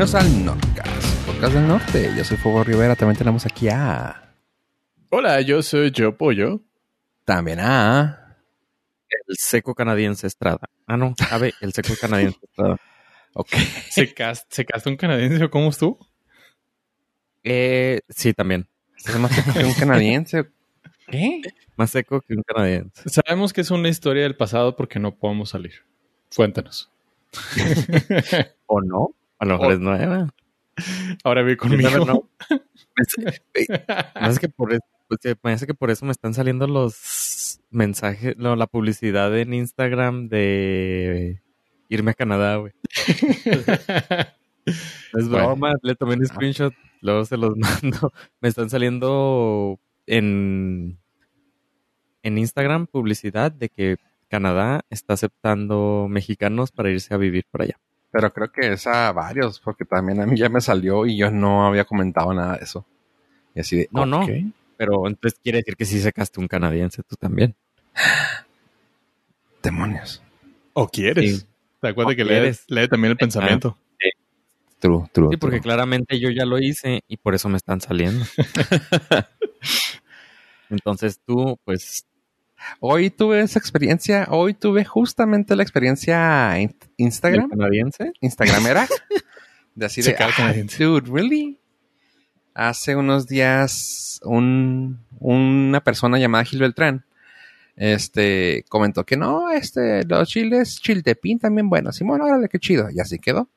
Bienvenidos al Nordcast, podcast del norte. Yo soy Fuego Rivera, también tenemos aquí a... Hola, yo soy Joe Pollo. También a... El seco canadiense Estrada. Ah, no, a ver, el seco canadiense Estrada. Ok. ¿Se, cast, ¿Se casta un canadiense o cómo estuvo? Eh, sí, también. Es más seco que un canadiense. ¿Qué? Más seco que un canadiense. Sabemos que es una historia del pasado porque no podemos salir. Cuéntanos. ¿O no? A lo mejor es nueva. Ahora vi conmigo. Que por eso, pues, eh, parece que por eso me están saliendo los mensajes, no, la publicidad en Instagram de irme a Canadá, güey. Es Bueno. broma, le tomé un screenshot, luego se los mando. Me están saliendo en, en Instagram publicidad de que Canadá está aceptando mexicanos para irse a vivir por allá. Pero creo que es a varios, porque también a mí ya me salió y yo no había comentado nada de eso. Y así de... No, no. Pero entonces quiere decir que sí sacaste un canadiense tú también. Demonios. ¿O quieres? Sí. ¿Te acuerdas ¿O que lee, lee también el pensamiento? True, true. Sí, porque true. claramente yo ya lo hice y por eso me están saliendo. Entonces tú, pues, Hoy tuve esa experiencia, hoy tuve justamente la experiencia in- Instagram, canadiense. Instagramera, de así de, "Ah, canadiense". dude, really? Hace unos días un, una persona llamada Gil Beltrán este, comentó que no, este, los chiles chiltepín también buenos. Simón, órale, qué chido. Y así quedó.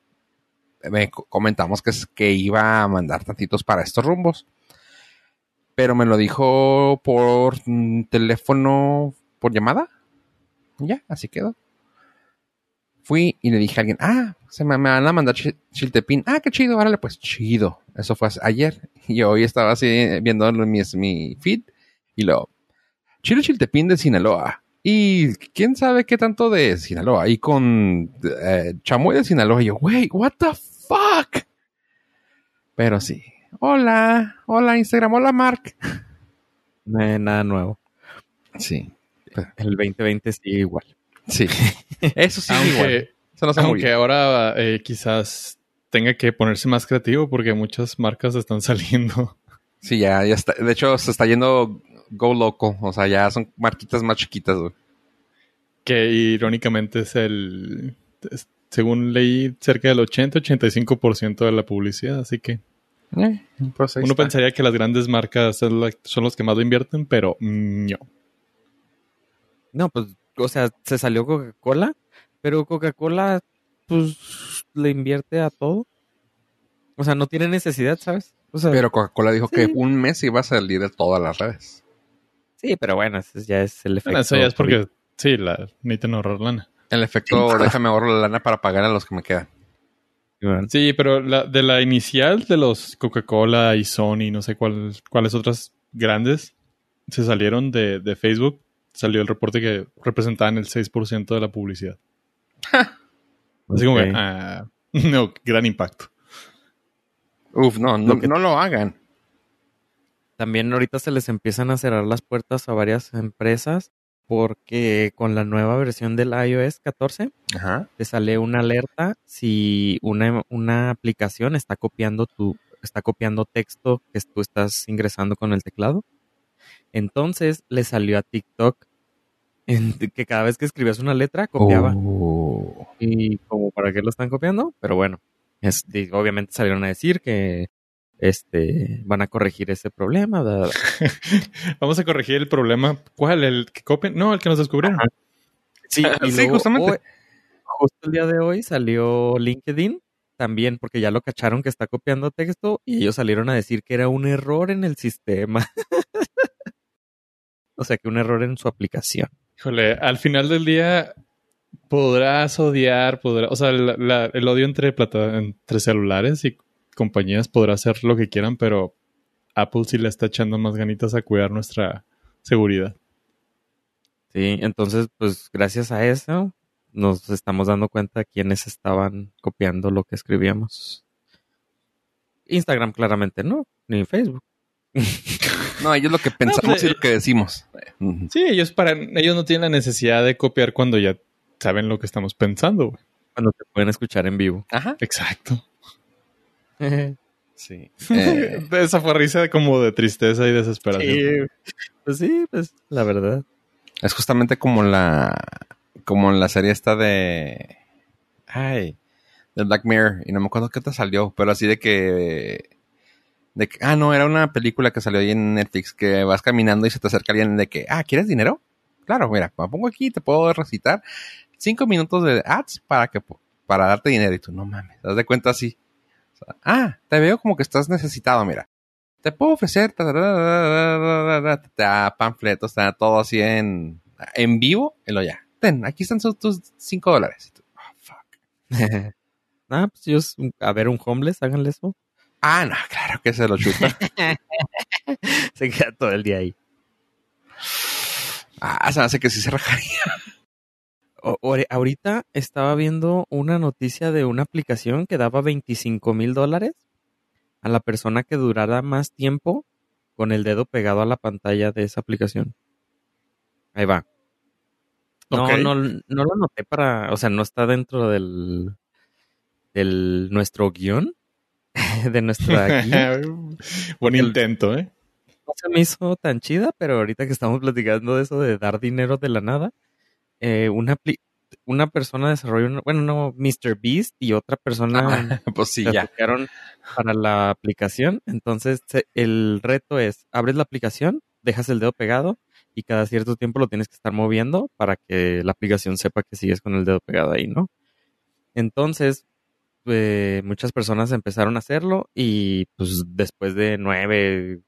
Me co- comentamos que, que iba a mandar tantitos para estos rumbos. Pero me lo dijo por mm, teléfono, por llamada. Ya, así quedó. Fui y le dije a alguien, ah, se me, van a mandar chi- chiltepín. Ah, qué chido, órale, pues chido. Eso fue ayer. Y hoy estaba así viendo mi, mi feed y lo, chile chiltepín de Sinaloa. Y quién sabe qué tanto de Sinaloa. Y con eh, chamoy de Sinaloa. Y yo, wait, what the fuck? Pero sí. Hola, hola Instagram, hola Mark. eh, nada nuevo. Sí, El 2020 sigue igual. sí. Eso sí, igual. aunque Eso no se aunque ahora eh, quizás tenga que ponerse más creativo porque muchas marcas están saliendo. Sí, ya, ya está. De hecho, se está yendo Go Loco. O sea, ya son marquitas más chiquitas, güey. Que irónicamente es el, es- según leí, cerca del 80-85% de la publicidad. Así que Eh, pues uno está. pensaría que las grandes marcas son, los que más lo invierten, pero no. No, pues, o sea, se salió Coca-Cola, pero Coca-Cola, pues, le invierte a todo. O sea, no tiene necesidad, ¿sabes? O sea, Pero Coca-Cola dijo que un mes iba a salir de todas las redes. sí, pero bueno, ese ya es el efecto. Bueno, eso ya es porque, sí, la, necesitan ahorrar lana. El efecto, déjame ahorrar la lana para pagar a los que me quedan. Sí, pero la, de la inicial de los Coca-Cola y Sony, no sé cuál, cuáles otras grandes, se salieron de, de Facebook. Salió el reporte que representaban el 6% de la publicidad. Así como que, ah, no, gran impacto. Uf, no, no, Lo que- no lo hagan. También ahorita se les empiezan a cerrar las puertas a varias empresas porque con la nueva versión del iOS 14 Ajá. te sale una alerta si una, una aplicación está copiando tu está copiando texto que tú estás ingresando con el teclado. Entonces le salió a TikTok en- que cada vez que escribías una letra copiaba Oh. y como para qué lo están copiando, pero bueno, es- y obviamente salieron a decir que este van a corregir ese problema. Vamos a corregir el problema. ¿Cuál? ¿El que copian? No, el que nos descubrieron. Ajá. Sí, y Sí, luego justamente. hoy- justo el día de hoy salió LinkedIn también porque ya lo cacharon que está copiando texto y ellos salieron a decir que era un error en el sistema. o sea, que un error en su aplicación. Híjole, al final del día podrás odiar, podrá, o sea, la- la- el odio entre, plata, entre celulares y compañías podrá hacer lo que quieran, pero Apple sí le está echando más ganitas a cuidar nuestra seguridad. Sí, entonces, pues gracias a eso nos estamos dando cuenta de quiénes estaban copiando lo que escribíamos. Instagram claramente no, ni Facebook. No, ellos lo que pensamos pues, y lo que decimos. Sí, ellos para ellos no tienen la necesidad de copiar cuando ya saben lo que estamos pensando. güey. Cuando te pueden escuchar en vivo. Ajá. Exacto. sí. Eh, Esa fue risa como de tristeza y desesperación. Pues sí, pues la verdad. Es justamente como la como la serie esta de ay, de Black Mirror y no me acuerdo qué te salió, pero así de que de que, ah, no, era una película que salió ahí en Netflix que vas caminando y se te acerca alguien de que, ah, ¿quieres dinero? Claro, mira, me pongo aquí y te puedo recitar cinco minutos de ads para que para darte dinero y tú no mames, te das de cuenta así. Ah, te veo como que estás necesitado, mira. Te puedo ofrecer panfletos, todo así en, en vivo y lo ya. Ten, aquí están tus cinco dólares. Oh, fuck. ah, pues ellos, a ver, un homeless, háganle eso. Ah, no, claro que se lo chuta. se queda todo el día ahí. Ah, se hace que sí se rajaría. Ahorita estaba viendo una noticia de una aplicación que daba 25 mil dólares a la persona que durara más tiempo con el dedo pegado a la pantalla de esa aplicación. Ahí va. No, no, no lo noté para, o sea, no está dentro del, del nuestro guion, de nuestra guía. Buen intento, ¿eh? No se me hizo tan chida, pero ahorita que estamos platicando de eso de dar dinero de la nada, eh, una, una persona desarrolló, bueno, no, Mr. Beast y otra persona ah, pues sí, ya. para la aplicación. Entonces, el reto es, abres la aplicación, dejas el dedo pegado y cada cierto tiempo lo tienes que estar moviendo para que la aplicación sepa que sigues con el dedo pegado ahí, ¿no? Entonces, eh, muchas personas empezaron a hacerlo y pues después de nueve,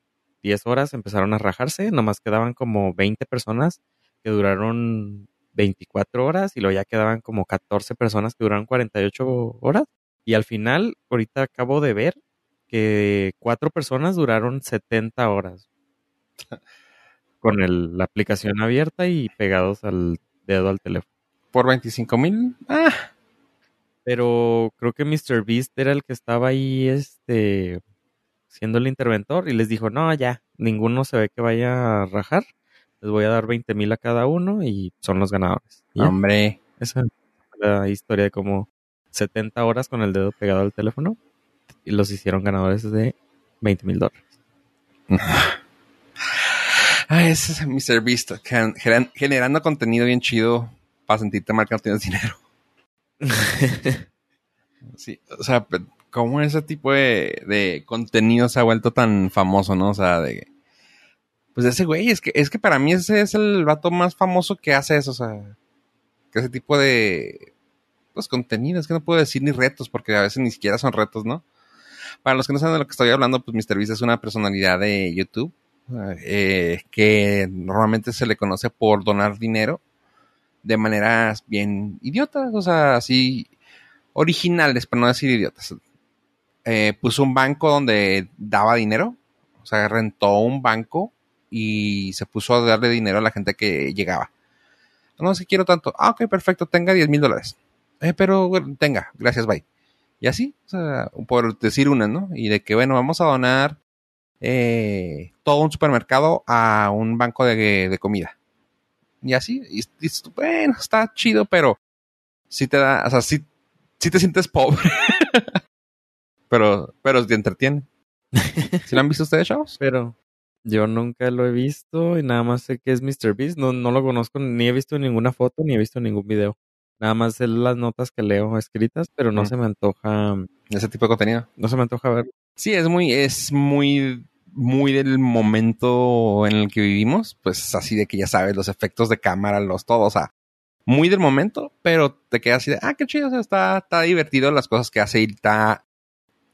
diez horas empezaron a rajarse, nomás quedaban como 20 personas que duraron 24 horas y luego ya quedaban como 14 personas que duraron 48 horas y al final ahorita acabo de ver que cuatro personas duraron 70 horas con el, la aplicación abierta y pegados al dedo al teléfono. Por 25 mil, ah, pero creo que Mr. Beast era el que estaba ahí, este, siendo el interventor y les dijo, no, ya, ninguno se ve que vaya a rajar. Les voy a dar 20 mil a cada uno y son los ganadores. Hombre. Esa es la historia de como 70 horas con el dedo pegado al teléfono y los hicieron ganadores de 20 mil dólares. Ah, ese es Mr. Beast, generando contenido bien chido para sentirte mal que no tienes dinero. sí, o sea, ¿cómo ese tipo de, contenido se ha vuelto tan famoso, no? O sea, de... Pues ese güey, es que, es que para mí ese es el vato más famoso que hace eso, o sea, que ese tipo de, pues contenidos, que no puedo decir ni retos, porque a veces ni siquiera son retos, ¿no? Para los que no saben de lo que estoy hablando, pues MrBeast es una personalidad de YouTube, eh, que normalmente se le conoce por donar dinero de maneras bien idiotas, o sea, así originales, para no decir idiotas. Eh, puso un banco donde daba dinero, o sea, rentó un banco y se puso a darle dinero a la gente que llegaba. No sé, quiero tanto. Ah, ok, perfecto, tenga 10 mil dólares. Eh, pero tenga, gracias, bye. Y así, o sea, por decir una, ¿no? Y de que, bueno, vamos a donar eh, todo un supermercado a un banco de comida y así, y, bueno, está chido, pero sí te da, o sea, sí, te sientes pobre. pero, pero te entretiene. ¿Sí lo han visto ustedes, chavos? Pero yo nunca lo he visto y nada más sé que es Mr. Beast. No, no lo conozco, ni he visto ninguna foto, ni he visto ningún video. Nada más sé las notas que leo escritas, pero no se me antoja. Ese tipo de contenido. No se me antoja ver. Sí, es muy, es muy muy del momento en el que vivimos, pues así de que ya sabes, los efectos de cámara, los todos, o sea, muy del momento, pero te quedas así de, ah, qué chido, o sea, está, está divertido las cosas que hace y está,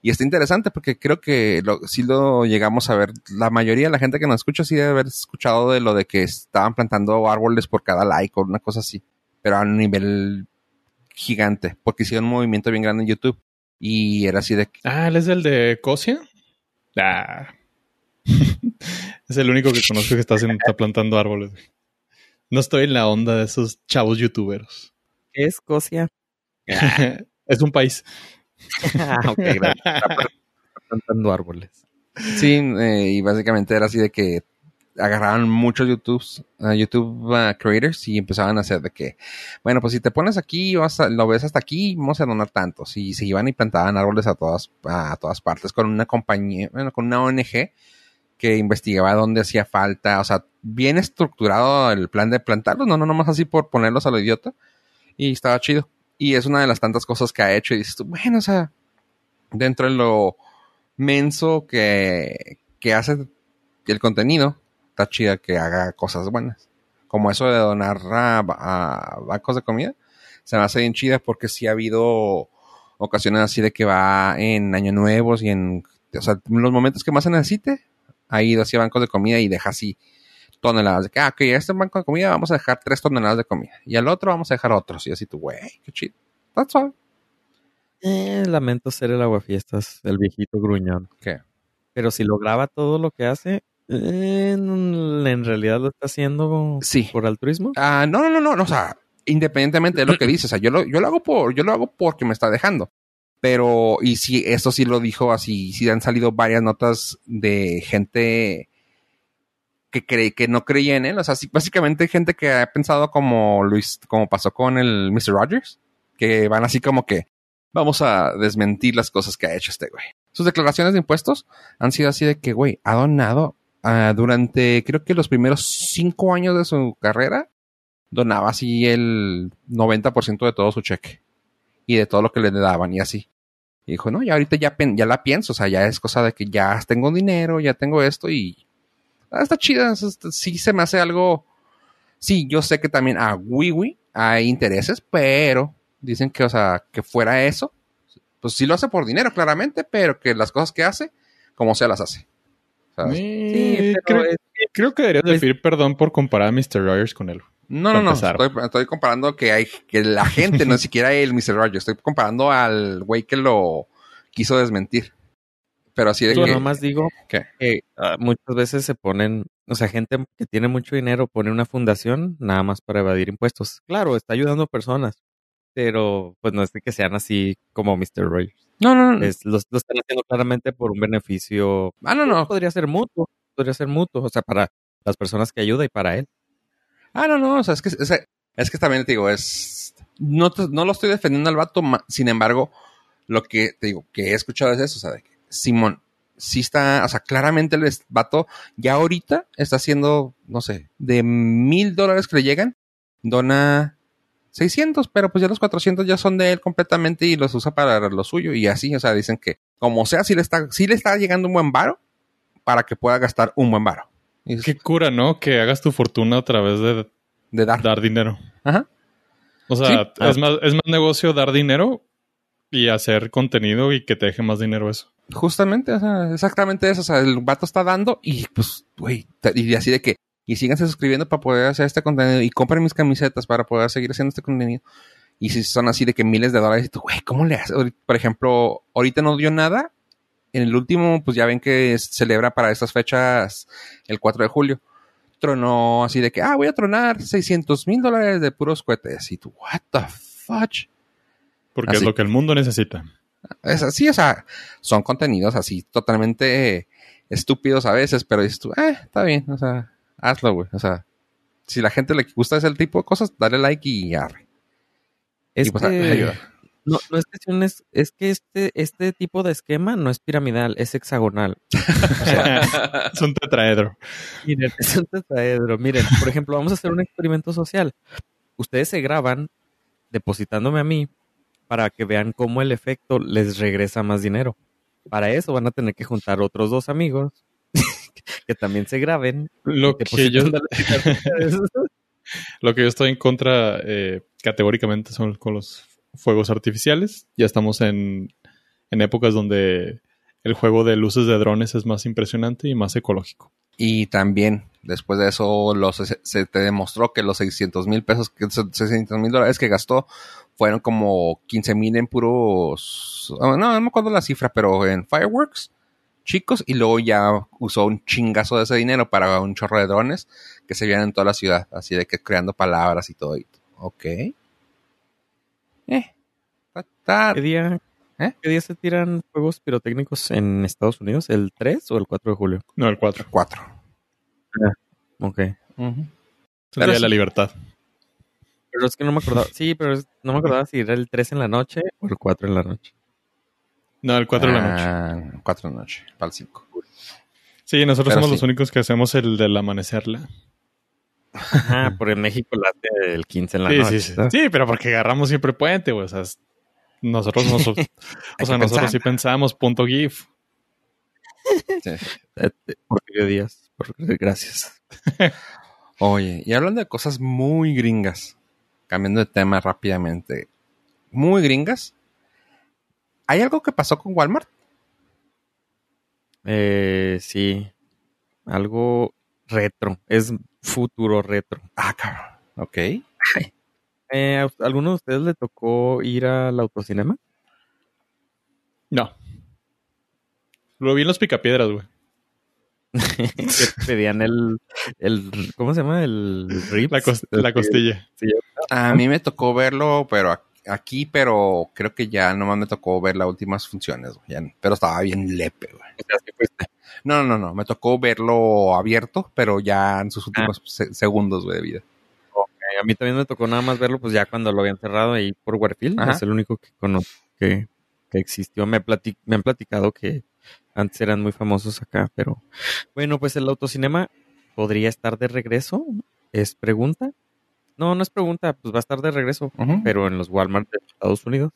y está interesante porque creo que lo, si lo llegamos a ver, la mayoría de la gente que nos escucha sí debe haber escuchado de lo de que estaban plantando árboles por cada like o una cosa así, pero a un nivel gigante, porque hicieron un movimiento bien grande en YouTube. Y era así de... Ah, ¿él es el de Cosia? Ah, es el único que conozco que está, plantando árboles. No estoy en la onda de esos chavos youtuberos. ¿Qué es Escocia? es un país. ah, está plantando árboles. Sí, eh, y básicamente era así de que agarraron muchos YouTube, YouTube uh, creators y empezaban a hacer de que, bueno, pues si te pones aquí, vas lo ves hasta aquí, vamos a donar tantos. Y se iban y plantaban árboles a todas, a todas partes con una compañía, bueno, con una ONG que investigaba dónde hacía falta, o sea, bien estructurado el plan de plantarlos, no, no, nomás así por ponerlos a lo idiota. Y estaba chido. Y es una de las tantas cosas que ha hecho y dices tú, bueno, o sea, dentro de lo menso que, que hace el contenido, está chida que haga cosas buenas. Como eso de donar a, bancos de comida, se me hace bien chida porque sí ha habido ocasiones así de que va en Año Nuevos y en, o sea, los momentos que más se necesite, ha ido así a bancos de comida y deja así toneladas de que, ah, ok, a este banco de comida vamos a dejar tres toneladas de comida y al otro vamos a dejar otros. Y así tú, güey, qué chido. That's all. Eh, lamento ser el aguafiestas, el viejito gruñón. ¿Qué? Pero si lo graba todo lo que hace, eh, en realidad lo está haciendo sí. por altruismo. Ah, no, no, no, no, o sea, independientemente de lo que dices, o sea, yo lo, yo lo hago por, yo lo hago porque me está dejando. Pero, y si esto sí lo dijo así, sí han salido varias notas de gente que cree que no creía en él. O sea, sí, básicamente gente que ha pensado como Luis, como pasó con el Mr. Rogers, que van así como que vamos a desmentir las cosas que ha hecho este güey. Sus declaraciones de impuestos han sido así de que, güey, ha donado uh, durante, creo que los primeros cinco años de su carrera, donaba así el 90% de todo su cheque y de todo lo que le daban y así. Y dijo, no, ya ahorita ya, ya la pienso, o sea, ya es cosa de que ya tengo dinero, ya tengo esto y ah, está chida, sí se me hace algo, sí, yo sé que también a Wiwi hay intereses, pero dicen que, o sea, que fuera eso, pues sí lo hace por dinero, claramente, pero que las cosas que hace, como sea, las hace. Sí, creo, creo, que deberías decir perdón por comparar a Mr. Rogers con él. No, no, no. Estoy, comparando que hay que la gente, no siquiera el Mr. Rogers. Estoy comparando al güey que lo quiso desmentir. Pero así de Yo que. nomás digo que ah, muchas veces se ponen, o sea, gente que tiene mucho dinero pone una fundación nada más para evadir impuestos. Claro, está ayudando a personas, pero pues no es que sean así como Mr. Rogers. No, no, no. Es, lo, están haciendo claramente por un beneficio. Ah, no, no. Podría ser mutuo. Podría ser mutuo. O sea, para las personas que ayuda y para él. Ah, no, no. O sea, es que, es, que también te digo, es. No, no lo estoy defendiendo al vato. Sin embargo, lo que te digo, que he escuchado es eso. O sea, de que Simón sí está. O sea, claramente el vato ya ahorita está haciendo, no sé, de mil dólares que le llegan, dona 600, pero pues ya los 400 ya son de él completamente y los usa para lo suyo y así, o sea, dicen que como sea, si le está, si le está llegando un buen varo para que pueda gastar un buen varo. Qué cura, ¿no? Que hagas tu fortuna a través de, de dar. dar dinero. Ajá. O sea, es, más, es más negocio dar dinero y hacer contenido y que te deje más dinero eso. Justamente, o sea, exactamente eso. O sea, el vato está dando y pues, güey, y así de que y síganse suscribiendo para poder hacer este contenido y compren mis camisetas para poder seguir haciendo este contenido. Y si son así de que miles de dólares, y tú, güey, ¿cómo le haces? Por ejemplo, ahorita no dio nada. En el último, pues ya ven que se celebra para estas fechas el 4 de julio. Tronó así de que, ah, voy a tronar 600 mil dólares de puros cohetes. Y tú, what the fudge? Porque es lo que el mundo necesita. Es así, o sea, son contenidos así totalmente estúpidos a veces, pero dices tú, eh, está bien, o sea, hazlo, güey. O sea, si la gente le gusta ese tipo de cosas, dale like y arre. Es pues, que... No, no es que es, es que este, este tipo de esquema no es piramidal, es hexagonal. es un tetraedro. Miren, es un tetraedro. Miren, por ejemplo, vamos a hacer un experimento social. Ustedes se graban depositándome a mí para que vean cómo el efecto les regresa más dinero. Para eso van a tener que juntar otros dos amigos que también se graben. Lo que, yo, lo que yo estoy en contra eh, categóricamente son con los fuegos artificiales. Ya estamos en, en épocas donde el juego de luces de drones es más impresionante y más ecológico. Y también, después de eso, los, se te demostró que los 600 mil pesos, 600 mil dólares que gastó, fueron como 15 mil en puros. No, no me acuerdo la cifra, pero en fireworks chicos y luego ya usó un chingazo de ese dinero para un chorro de drones que se vieron en toda la ciudad, así de que creando palabras y todo. Ok. Eh. ¿Qué, día, ¿Eh? ¿Qué día se tiran juegos pirotécnicos en Estados Unidos? ¿El 3 o el 4 de julio? No, el 4. 4. Ok. Ujú. Es el día de la libertad. Pero es que no me acordaba. Sí, pero es- no me acordaba si era el 3 en la noche o el 4 en la noche. No, el 4 de la noche. Ah, 4 de la noche, para el 5. Sí, nosotros Pero somos sí. los únicos que hacemos el del amanecerla. Ajá, porque en México la hace el 15 en la Sí, noche. sí, sí. Sí, pero porque agarramos siempre puente, güey. O sea, nosotros, nos- o sea, nosotros pensar. sí pensamos punto GIF. Eh, Porfirio Díaz. por- Gracias. Oye, y hablando de cosas muy gringas, cambiando de tema rápidamente, muy gringas, ¿hay algo que pasó con Walmart? Eh, sí. Algo retro. Es futuro retro. Ah, cabrón. Ok. Eh, ¿a ¿Alguno de ustedes le tocó ir al autocinema? No. Lo vi en los picapiedras, güey. que te pedían el, el. ¿Cómo se llama? El ribs. La, la costilla. A mí me tocó verlo, pero aquí, pero creo que ya nomás me tocó ver las últimas funciones, güey, ya- pero estaba bien lepe, güey. O sea, sí fuiste. No, no, no, me tocó verlo abierto, pero ya en sus últimos se- segundos, güey, de vida. A mí también me tocó nada más verlo, pues ya cuando lo habían cerrado ahí por Warfield. Ajá. Es el único que conozco que, que existió. Me, han platicado que antes eran muy famosos acá, pero bueno, pues el autocinema podría estar de regreso. ¿Es pregunta? No, no es pregunta, pues va a estar de regreso, pero en los Walmart de Estados Unidos,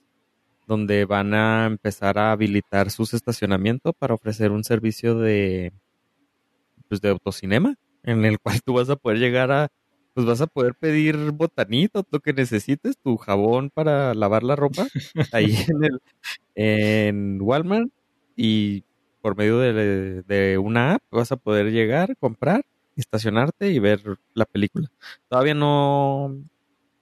donde van a empezar a habilitar sus estacionamientos para ofrecer un servicio de, pues de autocinema, en el cual tú vas a poder llegar a pues vas a poder pedir botanito, lo que necesites, tu jabón para lavar la ropa, ahí en el en Walmart y por medio de, de una app vas a poder llegar, comprar, estacionarte y ver la película. Todavía no,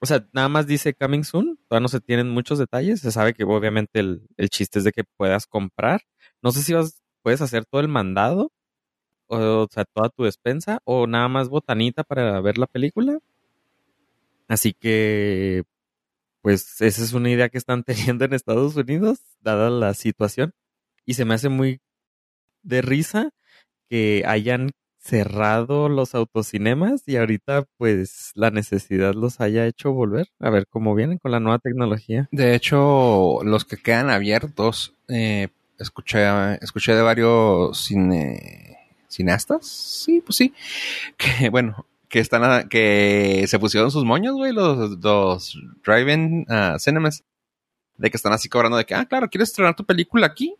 o sea, nada más dice coming soon, todavía no se tienen muchos detalles, se sabe que obviamente el, el chiste es de que puedas comprar. No sé si vas, puedes hacer todo el mandado, o, sea, toda tu despensa, o nada más botanita para ver la película. Así que, pues, esa es una idea que están teniendo en Estados Unidos, dada la situación. Y se me hace muy de risa que hayan cerrado los autocinemas y ahorita, pues, la necesidad los haya hecho volver. A ver cómo vienen con la nueva tecnología. De hecho, los que quedan abiertos, eh, escuché, escuché de varios cine, cineastas, sí, pues sí, que bueno, que están, a- que se pusieron sus moños, güey, los, los drive-in ah, cinemas, de que están así cobrando de que, ah, claro, ¿quieres estrenar tu película aquí?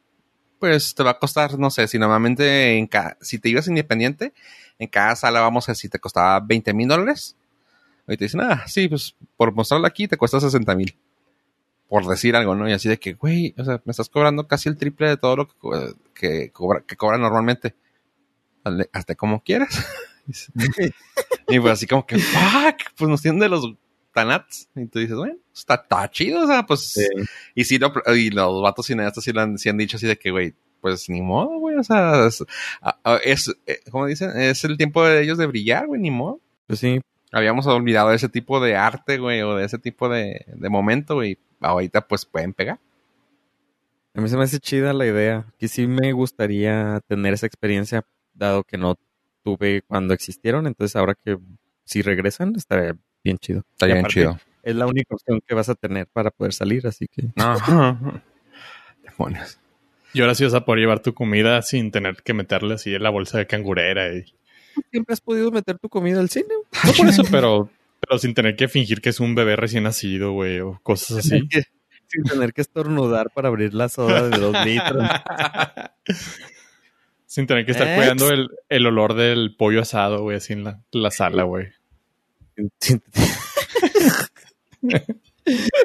Pues te va a costar, no sé, si normalmente en ca- si te ibas independiente, en cada sala vamos a decir, te costaba 20 mil dólares. Y te dicen, ah, sí, pues por mostrarla aquí te cuesta 60 mil por decir algo, ¿no? Y así de que, güey, o sea, me estás cobrando casi el triple de todo lo que, que cobra, que cobra normalmente. Hazte como quieras. y pues así como que, fuck, pues nos tienen de los tanats. Y tú dices, bueno, está, está chido, o sea, pues. Y sí, lo- y los vatos cineastas sí, lo han, sí han dicho así de que, güey, pues ni modo, güey, o sea, es, es eh, ¿cómo dicen? Es el tiempo de ellos de brillar, güey, ni modo. Pues sí, Habíamos olvidado ese tipo de arte, güey, o de ese tipo de, de momento, güey. Ahorita pues pueden pegar. A mí se me hace chida la idea. Que sí me gustaría tener esa experiencia, dado que no tuve cuando existieron. Entonces, ahora que si regresan, estaría bien chido. Estaría bien aparte, chido. Es la única opción que vas a tener para poder salir, así que. No. Demonios. Y ahora sí vas a poder llevar tu comida sin tener que meterle así en la bolsa de cangurera. Y... Siempre has podido meter tu comida al cine. No por eso, pero, pero sin tener que fingir que es un bebé recién nacido, güey, o cosas así. Sin tener que estornudar para abrir la soda de dos litros. sin tener que estar Ex. cuidando el, el olor del pollo asado, güey, así en la, la sala, güey. Sin-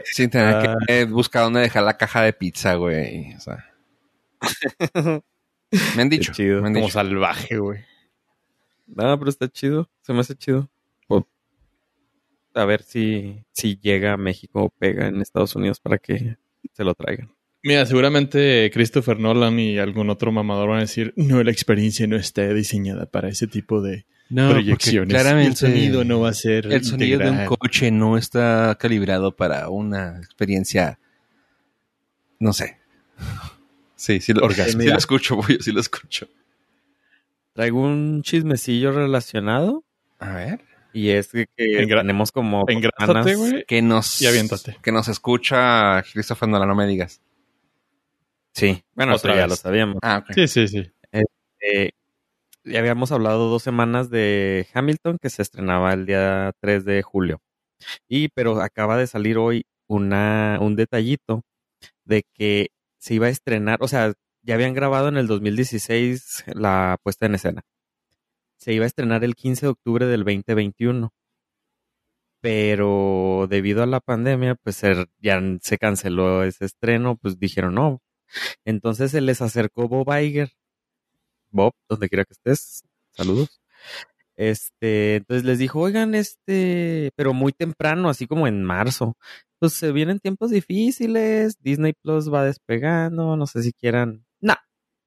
Sin tener Ah. que buscar dónde dejar la caja de pizza, güey. O sea. Me han dicho. chido. me han Como dicho. salvaje, güey. No, pero está chido. Se me hace chido. A ver si, si llega a México o pega en Estados Unidos para que se lo traigan. Mira, seguramente Christopher Nolan y algún otro mamador van a decir, no, la experiencia no está diseñada para ese tipo de No, proyecciones. el sonido no va a ser El sonido de un integral". coche no está calibrado para una experiencia. No sé. Sí, sí lo, Orgasmo. sí lo escucho, güey, sí lo escucho. Traigo un chismecillo relacionado. A ver. Y es que, que tenemos como güey. Que nos, Y aviéntate. que nos escucha Christopher Nolan, no me digas. Sí, bueno, eso Otra ya vez. lo sabíamos. Ah, ok. Sí, sí, sí. Eh, ya habíamos hablado dos semanas de Hamilton que se estrenaba el día 3 de julio. Y pero acaba de salir hoy una, un detallito de que se iba a estrenar, o sea, ya habían grabado en el 2016 la puesta en escena. Se iba a estrenar el 15 de octubre del 2021. Pero debido a la pandemia, pues se- ya se canceló ese estreno, pues dijeron no. Entonces se les acercó Bob Iger Bob, donde quiera que estés, saludos. Este, entonces les dijo, oigan, este, pero muy temprano, así como en marzo. Pues se vienen tiempos difíciles, Disney Plus va despegando, no sé si quieran. No,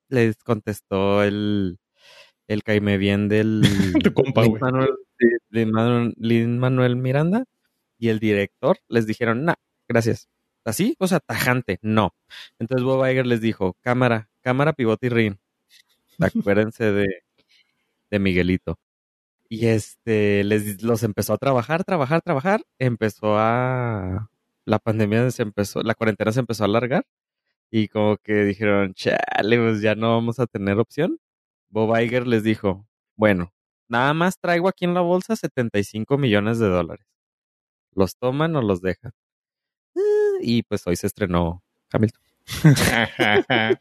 les contestó el, el caime bien del Tu compa. Manuel, Manuel Miranda y el director les dijeron, no, gracias. Así, o sea, tajante, no. Entonces Bob Iger les dijo, cámara, cámara, pivote y ring. Acuérdense de, de Miguelito. Y este, les los empezó a trabajar, trabajar, trabajar. Empezó a. La pandemia se empezó, la cuarentena se empezó a alargar. Y como que dijeron, chale, pues ya no vamos a tener opción. Bob Iger les dijo, bueno, nada más traigo aquí en la bolsa 75 millones de dólares. ¿Los toman o los dejan? Y pues hoy se estrenó Hamilton.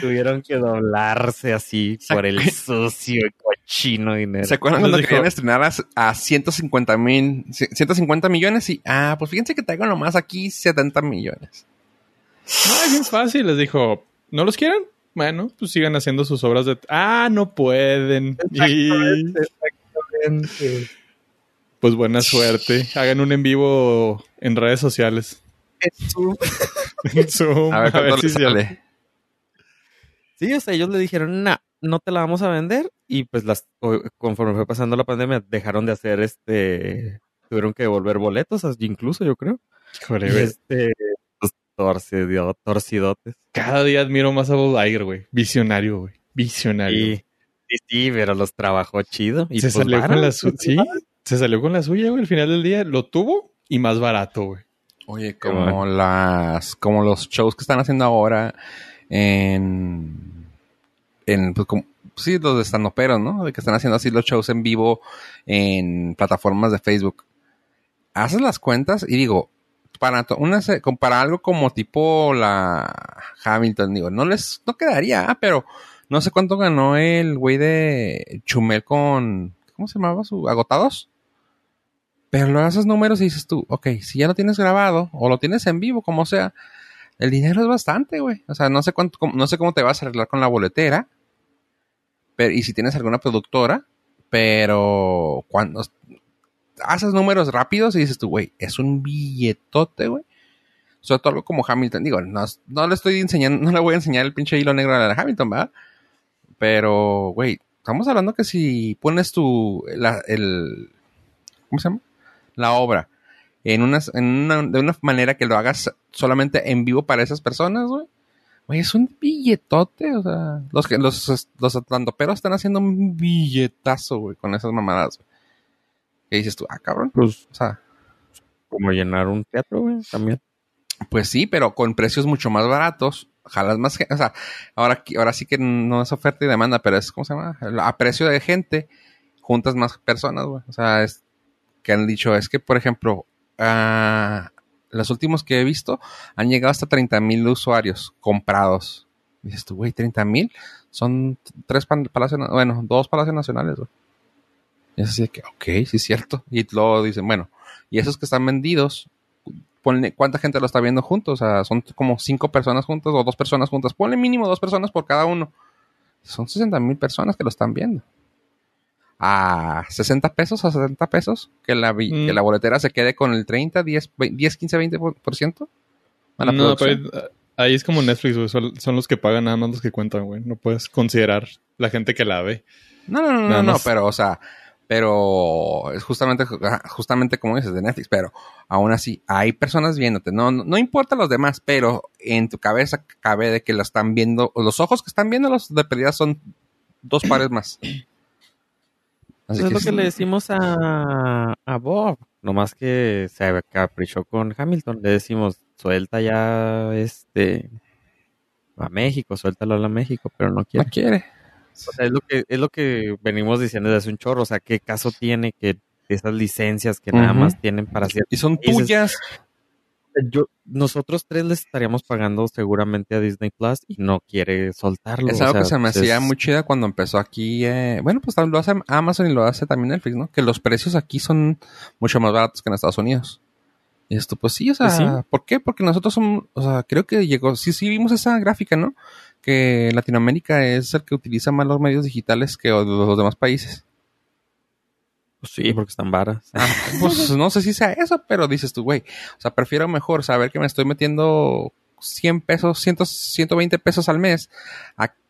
Tuvieron que doblarse así por el sucio y cochino dinero. ¿Se acuerdan cuando dijo- querían estrenar a, a 150 mil, 150 millones? Y, ah, pues fíjense que traigo nomás aquí 70 millones. No, es bien fácil. Les dijo, ¿no los quieren? Bueno, pues sigan haciendo sus obras de... Ah, no pueden. Y Exactamente. pues buena suerte. Hagan un en vivo en redes sociales. En Zoom, A ver, ¿cuánto si les se- sale? Sí, o sea, ellos le dijeron, no, no te la vamos a vender. Y pues las, conforme fue pasando la pandemia, dejaron de hacer este, tuvieron que devolver boletos, incluso yo creo. Y güey. este, pues, torcido- torcidotes. Cada día admiro más a Bob Iger, güey. Visionario, güey. Visionario. Y, sí, sí, pero los trabajó chido. Y se pues, salió con la suya. Sí, se salió con la suya, güey. Al final del día lo tuvo y más barato, güey. Oye, como las, como los shows que están haciendo ahora en, en, pues como, sí, los de estandoperos, ¿no? De que están haciendo así los shows en vivo en plataformas de Facebook. Haces las cuentas y digo, para una, para algo como tipo la Hamilton, digo, no les, no quedaría, ah, pero no sé cuánto ganó el güey de Chumel con, ¿cómo se llamaba su? ¿Agotados? Pero lo haces números y dices tú, ok, si ya lo tienes grabado o lo tienes en vivo, como sea, el dinero es bastante, güey. O sea, no sé cuánto, no sé cómo te vas a arreglar con la boletera. Pero, y si tienes alguna productora, pero cuando haces números rápidos y dices tú, güey, es un billetote, güey. Sobre todo algo como Hamilton. Digo, no, no le estoy enseñando, no le voy a enseñar el pinche hilo negro a la Hamilton, ¿verdad? Pero, güey, estamos hablando que si pones tu, el, ¿cómo se llama? La obra en una, en una, de una manera que lo hagas solamente en vivo para esas personas, güey. Güey, es un billetote, o sea, los que los, los atlantoperos están haciendo un billetazo, güey, con esas mamadas, güey. ¿Qué dices tú? Ah, cabrón. Pues O sea, como llenar un teatro, güey, también. pues sí, pero con precios mucho más baratos. Jalas más gente. O sea, ahora, ahora sí que no es oferta y demanda, pero es, ¿cómo se llama? A precio de gente, juntas más personas, güey. O sea, es que han dicho, es que, por ejemplo, ah, los últimos que he visto han llegado hasta 30 mil usuarios comprados. Dices tú, güey, 30 mil son tres palacios, bueno, dos palacios nacionales, güey. Y es así de que, ok, sí es cierto. Y luego dicen, bueno, y esos que están vendidos, ponle cuánta gente lo está viendo juntos. O sea, son como cinco personas juntas o dos personas juntas. Ponle mínimo dos personas por cada uno. Son 60 mil personas que lo están viendo. A 60 pesos, a 70 pesos, que la, Mm. que la boletera se quede con el 30, 10, ve- 10 15, 20 por, por ciento. a la No, pero ahí es como Netflix, güey. Son, los que pagan nada más los que cuentan, güey. No puedes considerar la gente que la ve. No, no, no, no, Nada no, más. pero, o sea, pero es justamente, justamente como dices de Netflix, pero aún así hay personas viéndote. No, no, no importa los demás, pero en tu cabeza cabe de que lo están viendo, los ojos que están viendo los de pérdida son dos pares más. Así es lo que le decimos a, a Bob. Nomás que se caprichó con Hamilton. Le decimos, suelta ya este a México, suéltalo a México, pero no quiere. No quiere. O sea, es lo que, es lo que venimos diciendo desde hace un chorro. O sea, ¿qué caso tiene que esas licencias que nada más tienen para hacer. Y son tuyas. Yo, nosotros tres les estaríamos pagando seguramente a Disney Plus y no quiere soltarlo. Es algo que se me pues hacía muy chida cuando empezó aquí. Eh, bueno, pues lo hace Amazon y lo hace también Netflix, ¿no? Que los precios aquí son mucho más baratos que en Estados Unidos. Y esto, pues sí, o sea, pues ¿por qué? Porque nosotros somos, o sea, creo que llegó, sí, sí vimos esa gráfica, ¿no? Que Latinoamérica es el que utiliza más los medios digitales que los demás países. Pues sí, porque están varas. Ah, pues no sé si sea eso, pero dices tú, güey. O sea, prefiero mejor saber que me estoy metiendo 100 pesos, 100, 120 pesos al mes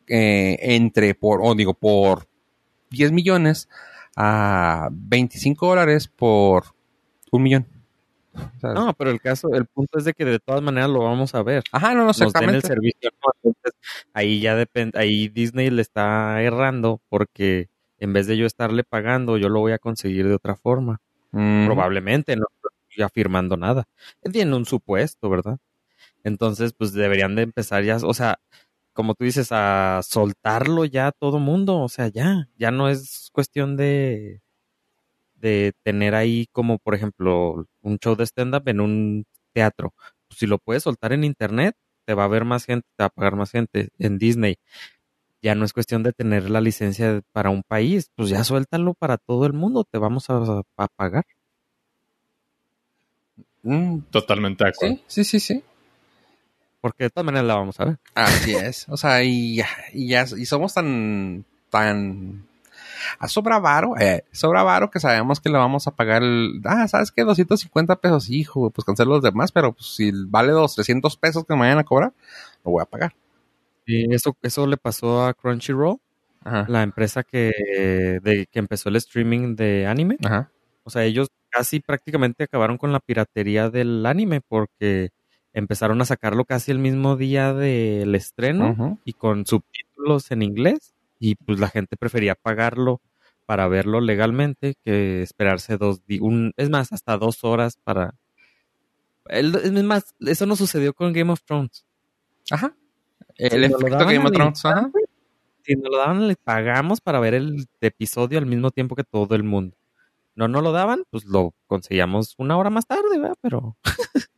eh, entre por, o digo, por 10 millones a 25 dólares por un millón. no, pero el caso, el punto es de que de todas maneras lo vamos a ver. Ajá, no, no, exactamente. el servicio, Entonces, ahí ya depende, ahí Disney le está errando porque en vez de yo estarle pagando, yo lo voy a conseguir de otra forma. Mm. Probablemente, no estoy afirmando nada. Entiendo un supuesto, ¿verdad? Entonces, pues deberían de empezar ya, o sea, como tú dices, a soltarlo ya a todo mundo, o sea, ya, ya no es cuestión de, de tener ahí como, por ejemplo, un show de stand-up en un teatro. Pues, si lo puedes soltar en internet, te va a ver más gente, te va a pagar más gente en Disney ya no es cuestión de tener la licencia para un país, pues ya suéltalo para todo el mundo, te vamos a, pagar. Mm, totalmente de acuerdo. Sí, sí, sí, Porque de todas maneras la vamos a ver. Así es. O sea, y ya, y ya, y somos tan, tan a sobra varo, eh, sobra varo que sabemos que le vamos a pagar el, ah, ¿sabes qué? 250 pesos, hijo, pues cancelo los demás, pero pues, si vale los 300 pesos que me vayan a cobrar, lo voy a pagar. Y eso, eso le pasó a Crunchyroll, la empresa que, de, que empezó el streaming de anime. O sea, ellos casi prácticamente acabaron con la piratería del anime porque empezaron a sacarlo casi el mismo día del estreno y con subtítulos en inglés y pues la gente prefería pagarlo para verlo legalmente que esperarse dos días, es más, hasta dos horas para... es más, eso no sucedió con Game of Thrones. Ajá. El efecto Game of Thrones, Si nos lo daban, le pagamos para ver el episodio al mismo tiempo que todo el mundo. No no lo daban, pues lo conseguíamos una hora más tarde, ¿verdad? Pero.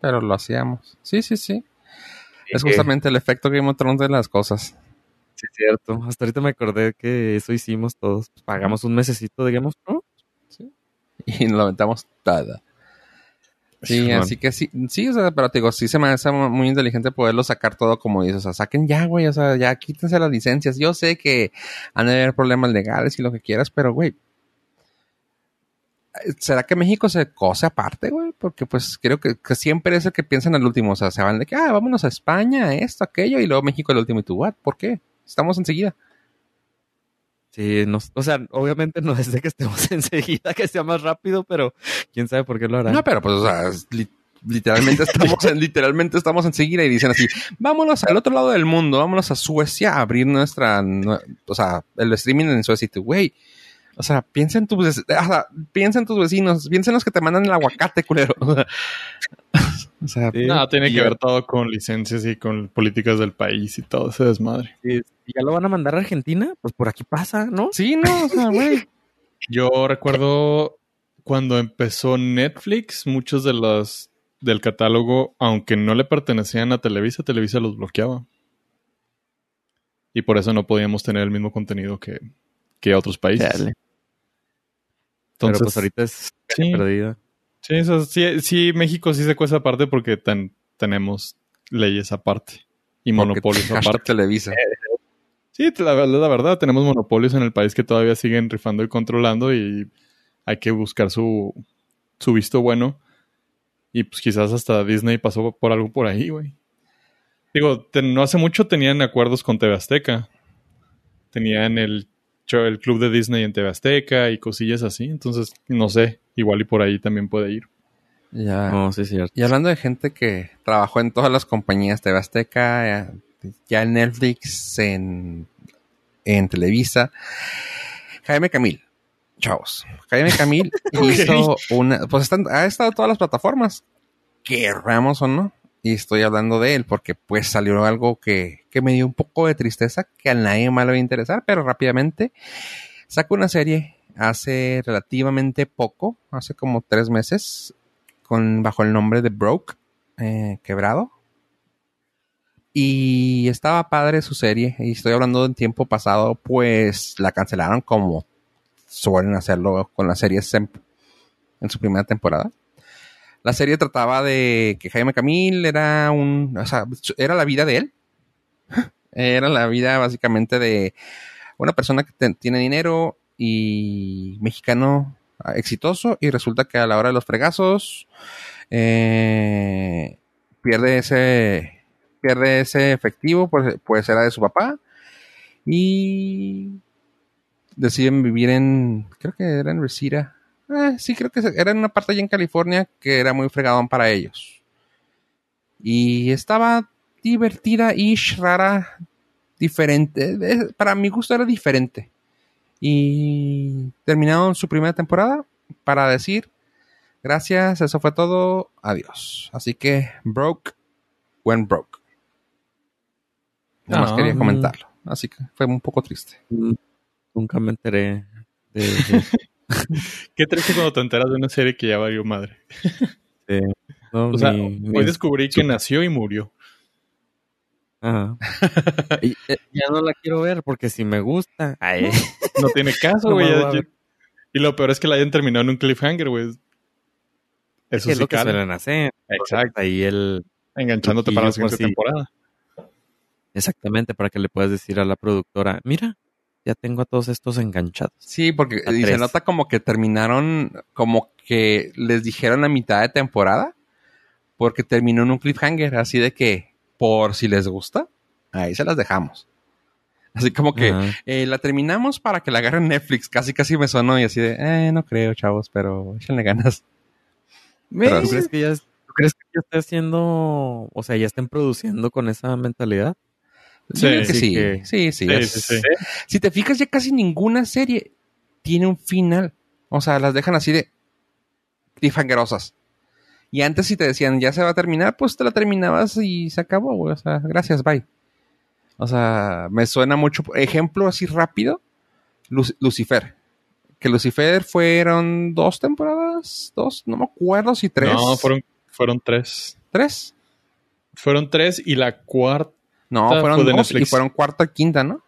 Pero lo hacíamos. Sí, sí, sí. es justamente el efecto Game of Thrones de las cosas. Sí, cierto. Hasta ahorita me acordé que eso hicimos todos. Pues pagamos un mesecito de Game of Thrones. Sí. Y nos lo aventamos Sí, así que sí, sí, o sea, pero te digo, sí se me hace muy inteligente poderlo sacar todo como dices, o sea, saquen ya, güey, o sea, ya quítense las licencias. Yo sé que han de haber problemas legales y lo que quieras, pero, güey, ¿será que México se cose aparte, güey? Porque pues creo que, siempre es el que piensa en el último, o sea, se van de que, ah, vámonos a España, esto, aquello, y luego México el último, y tú, what, ¿por qué? Estamos enseguida. Sí, o sea, obviamente no es de que estemos enseguida, que sea más rápido, pero quién sabe por qué lo harán. No, pero pues, o sea, literalmente estamos en, literalmente estamos enseguida y dicen así, vámonos al otro lado del mundo, vámonos a Suecia a abrir nuestra, o sea, el streaming en Suecia y tú, güey, o sea, piensa en tus, o sea, piensa en tus vecinos, piensa en los que te mandan el aguacate, culero. O sea, no, tiene que ver todo con licencias y con políticas del país y todo ese desmadre. ¿Y ya lo van a mandar a Argentina? Pues por aquí pasa, ¿no? Sí, no, o sea, güey. Yo recuerdo cuando empezó Netflix, muchos de los del catálogo, aunque no le pertenecían a Televisa, Televisa los bloqueaba. Y por eso no podíamos tener el mismo contenido que, que otros países. Entonces, Pero pues ahorita es perdida. Sí, eso, sí, sí, México sí se cuesta aparte porque tenemos leyes aparte y monopolios aparte. Televisa. Sí, la, la verdad, tenemos monopolios en el país que todavía siguen rifando y controlando y hay que buscar su, su visto bueno. Y pues quizás hasta Disney pasó por algo por ahí, güey. Digo, no hace mucho tenían acuerdos con TV Azteca. Tenían el el club de Disney en TV Azteca y cosillas así. Entonces, no sé, igual y por ahí también puede ir. Ya. No, sí, cierto. Y hablando de gente que trabajó en todas las compañías TV Azteca, ya en Netflix, en en Televisa. Jaime Camil, chavos. Jaime Camil hizo una, pues están, ha estado en todas las plataformas, querramos o no. Y estoy hablando de él porque pues salió algo que, que me dio un poco de tristeza, que a nadie más le va a interesar, pero rápidamente sacó una serie hace relativamente poco, hace como tres meses, con, bajo el nombre de Broke, eh, quebrado. Y estaba padre su serie, y estoy hablando del tiempo pasado, pues la cancelaron como suelen hacerlo con las series en, en su primera temporada. La serie trataba de que Jaime Camil era un, o sea, era la vida de él. Era la vida básicamente de una persona que tiene dinero y mexicano ah, exitoso y resulta que a la hora de los fregazos eh, pierde ese pierde ese efectivo pues, pues era de su papá y deciden vivir en creo que era en Reseda Eh, sí creo que era en una parte allá en California que era muy fregadón para ellos y estaba divertida y rara diferente para mi gusto era diferente y terminaron su primera temporada para decir gracias, eso fue todo, adiós. Así que broke went broke. Nada más Ah. quería comentarlo. Así que fue un poco triste. Mm, Nunca me enteré de, de- Qué triste cuando te enteras de una serie que ya valió madre. no, O sea, mi- hoy descubrí que nació y murió. Ajá. Y, eh, ya no la quiero ver porque si me gusta. Ay, No tiene caso, güey. y lo peor es que la hayan terminado en un cliffhanger, güey. Eso es sí lo que suelen hacer. Exacto. Ahí el. Enganchándote para la por siguiente si- temporada. Exactamente, para que le puedas decir a la productora: Mira, ya tengo a todos estos enganchados. Sí, porque y se nota como que terminaron, como que les dijeron a mitad de temporada, porque terminó en un cliffhanger, así de que, por si les gusta, ahí se las dejamos. Así como que eh, la terminamos para que la agarren Netflix, casi casi me sonó y así de, eh, no creo, chavos, pero échenle ganas. Pero ¿Tú crees que ya, ¿Tú crees que ya está haciendo, o sea, ya estén produciendo con esa mentalidad? Yo creo que sí sí, que- sí, sí, Sí, es- sí, sí. Si te fijas, ya casi ninguna serie tiene un final. O sea, las dejan así de cliffhangerosas. Y antes si te decían, ya se va a terminar, pues te la terminabas y se acabó, güey. O sea, gracias, bye. O sea, me suena mucho. Ejemplo así rápido, Lu- Lucifer. Que Lucifer fueron dos temporadas, dos, no me acuerdo si tres. No, fueron, fueron tres. tres. Fueron tres y la cuarta. No, Fue fueron dos y fueron cuarta quinta, ¿no?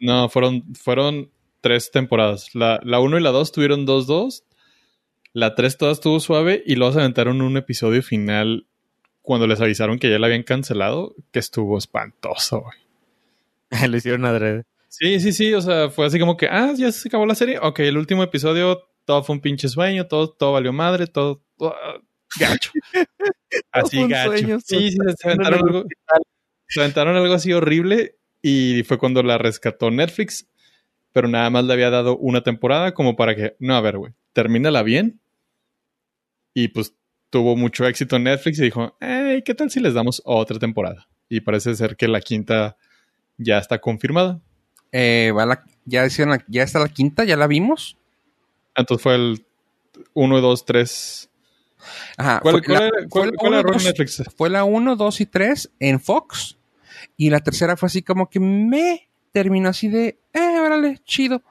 No, fueron, fueron tres temporadas. La, la uno y la dos tuvieron dos, dos. La tres toda estuvo suave y luego se aventaron un episodio final cuando les avisaron que ya la habían cancelado, que estuvo espantoso, güey. Lo hicieron adrede. Sí, sí, sí, o sea, fue así como que, ah, ya se acabó la serie. Ok, el último episodio, todo fue un pinche sueño, todo, todo valió madre, todo, todo, ah, gacho. Así gacho. sueño, sí, sí, se aventaron algo, aventaron algo así horrible y fue cuando la rescató Netflix, pero nada más le había dado una temporada como para que, no, a ver, güey, termínala bien. Y pues tuvo mucho éxito en Netflix y dijo, hey, ¿qué tal si les damos otra temporada? Y parece ser que la quinta ya está confirmada. Eh, va la- ya, la- ya está la quinta, ya la vimos. Entonces fue el 1, 2, 3. Ajá. ¿Cuál, fue cuál la- fue cuál- la Netflix? Fue la 1, 2 y 3 en Fox. Y la tercera fue así como que me terminó así de, eh, órale, chido.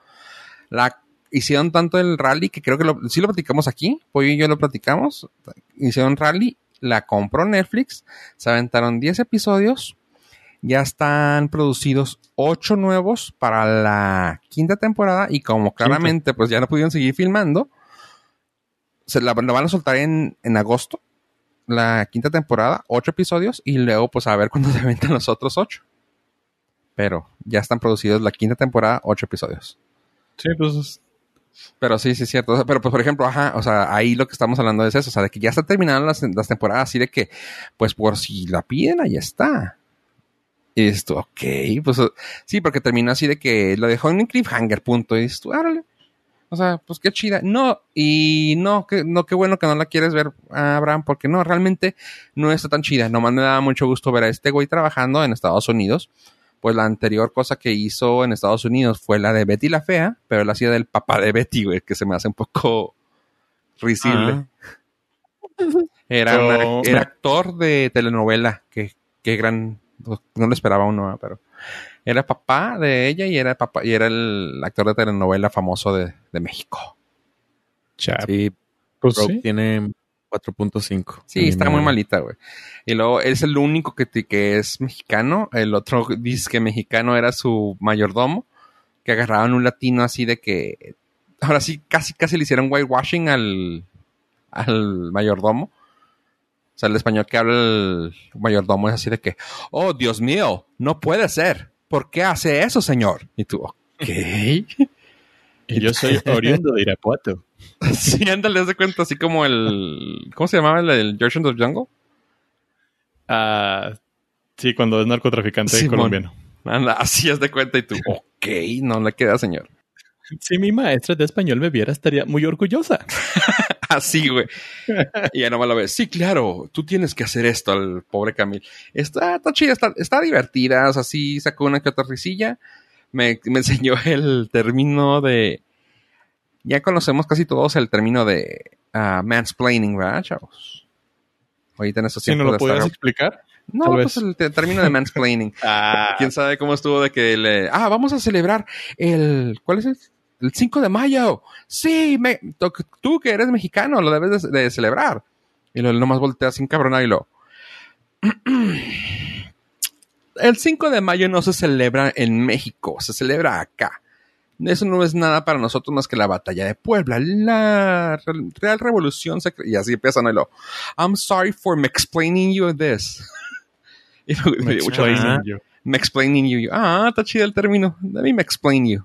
La hicieron tanto el rally que creo que lo, sí lo platicamos aquí. Pollo y yo lo platicamos. Hicieron rally, la compró Netflix. Se aventaron 10 episodios. Ya están producidos 8 nuevos para la quinta temporada. Y como claramente, pues ya no pudieron seguir filmando, se la, la van a soltar en, en agosto la quinta temporada, ocho episodios, y luego pues a ver cuándo se aventan los otros ocho. Pero ya están producidos la quinta temporada, ocho episodios. Sí, pues Pero sí, sí es cierto. O sea, pero pues por ejemplo, ajá, o sea, ahí lo que estamos hablando es eso, o sea, de que ya están terminando las, las temporadas, así de que, pues por si la piden, ahí está. Y esto, ok, pues sí, porque terminó así de que lo dejó en un cliffhanger, punto. Y esto, árale. O sea, pues qué chida. No, y no, que, no, qué bueno que no la quieres ver, Abraham, porque no, realmente no está tan chida. Nomás me daba mucho gusto ver a este güey trabajando en Estados Unidos, Pues la anterior cosa que hizo en Estados Unidos fue la de Betty la Fea, pero él hacía del papá de Betty, güey, que se me hace un poco risible. Era, una- era actor de telenovela, que, que gran, no lo esperaba uno, pero era papá de ella y era papá, y era el actor de telenovela famoso de, de México. Chap. Sí, Pues sí. tiene 4.5. Sí, está muy mal. malita, güey. Y luego es el único que, que es mexicano. El otro dice que mexicano era su mayordomo. Que agarraban un latino así de que. Ahora sí, casi, casi le hicieron whitewashing al, al mayordomo. O sea, el español que habla el mayordomo es así de que, oh, Dios mío, no puede ser. ¿Por qué hace eso, señor? Y tú, ok. Y yo soy oriundo de Irapuato. sí, ándale, haz de cuenta, así como el. ¿Cómo se llamaba el, el George of the Jungle? Ah, sí, cuando es narcotraficante Simón. colombiano. Anda, así es de cuenta y tú, ok, no le queda, señor. Si mi maestra de español me viera, estaría muy orgullosa. Así, güey. Y ya nomás lo ves. Sí, claro, tú tienes que hacer esto al pobre Camil. Está, está chida, está, está divertida. O sea, sí sacó una que otra risilla. Me, me enseñó el término de. Ya conocemos casi todos el término de ah, mansplaining, ¿verdad, chavos? Ahorita en estos Si no lo podías estar- explicar. No, tal pues vez. el término de mansplaining. Ah, quién sabe cómo estuvo de que le. Ah, vamos a celebrar el. ¿Cuál es el? El 5 de mayo. Sí, me, tú, que eres mexicano lo debes de, de celebrar. Y lo nomás voltea sin cabronar y lo. El 5 de mayo no se celebra en México, se celebra acá. Eso no es nada para nosotros más que la batalla de Puebla, la Re- Real Revolución Secre- Y así empiezan y lo. I'm sorry for me explaining you this. y me, explaining you. me explaining you. Ah, está chido el término. Let me explain you.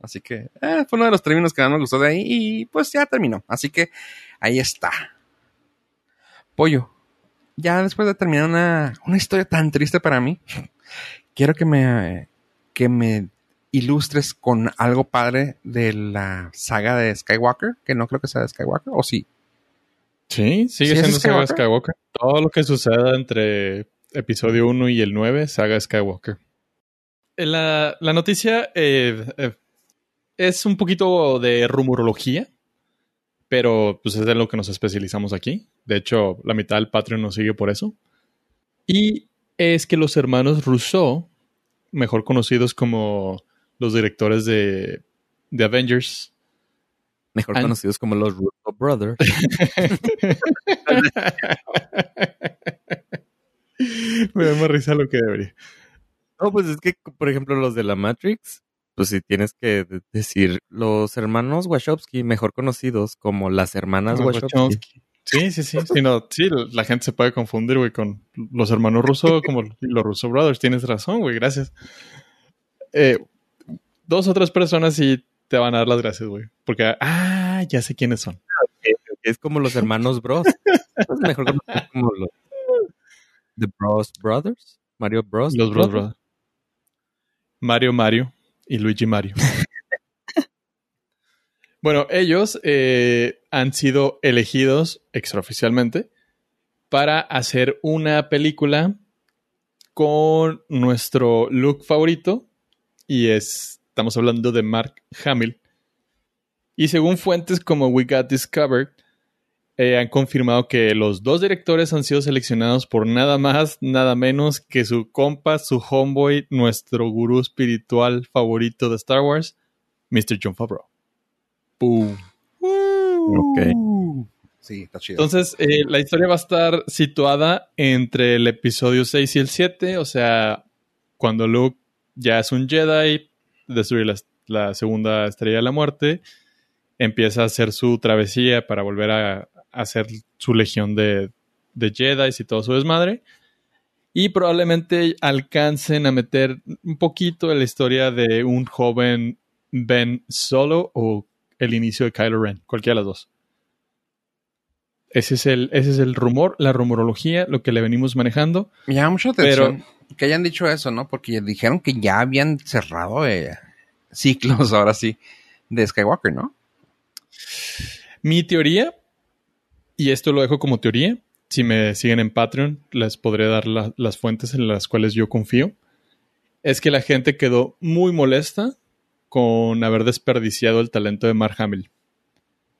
Así que eh, fue uno de los términos que más me gustó de ahí y pues ya terminó. Así que ahí está. Pollo, ya después de terminar una, una historia tan triste para mí, quiero que me, que me ilustres con algo padre de la saga de Skywalker, que no creo que sea de Skywalker, o sí. Sí, sigue ¿Sí es siendo saga Skywalker? Skywalker. Todo lo que suceda entre episodio 1 y el 9, saga Skywalker. Eh, La, la noticia eh, eh, es un poquito de rumorología, pero pues es de lo que nos especializamos aquí. De hecho, la mitad del Patreon nos sigue por eso. Y es que los hermanos Rousseau, mejor conocidos como los directores de, de Avengers, Mejor conocidos como los Russo Brothers. Me da más risa lo que debería. No, pues es que, por ejemplo, los de la Matrix, pues si tienes que de- decir los hermanos Wachowski, mejor conocidos como las hermanas Wachowski. Wachowski. Sí, sí, sí. Sí, no, sí, la gente se puede confundir, güey, con los hermanos Russo como los Russo Brothers. Tienes razón, güey, gracias. Eh, dos o tres personas sí te van a dar las gracias, güey. Porque, ah, ya sé quiénes son. Es como los hermanos Bros. Pues mejor conocidos como los The Bros Brothers. Mario Bros. Los Bros Brothers. Mario Mario y Luigi Mario. bueno, ellos eh, han sido elegidos extraoficialmente para hacer una película con nuestro look favorito y es, estamos hablando de Mark Hamill. Y según fuentes como We Got Discovered, eh, han confirmado que los dos directores han sido seleccionados por nada más, nada menos que su compa, su homeboy, nuestro gurú espiritual favorito de Star Wars, Mr. John Favreau. Boom. Ok. Sí, está chido. Entonces, eh, la historia va a estar situada entre el episodio 6 y el 7, o sea, cuando Luke ya es un Jedi, destruye la, la segunda estrella de la muerte, empieza a hacer su travesía para volver a hacer su legión de, de Jedi y todo su desmadre. Y probablemente alcancen a meter un poquito en la historia de un joven Ben Solo o el inicio de Kylo Ren, cualquiera de las dos. Ese es el, ese es el rumor, la rumorología, lo que le venimos manejando. Me llama mucho la atención que hayan dicho eso, ¿no? Porque dijeron que ya habían cerrado eh, ciclos, ahora sí, de Skywalker, ¿no? Mi teoría, y esto lo dejo como teoría, si me siguen en Patreon, les podré dar la- las fuentes en las cuales yo confío, es que la gente quedó muy molesta con haber desperdiciado el talento de Mark Hamill.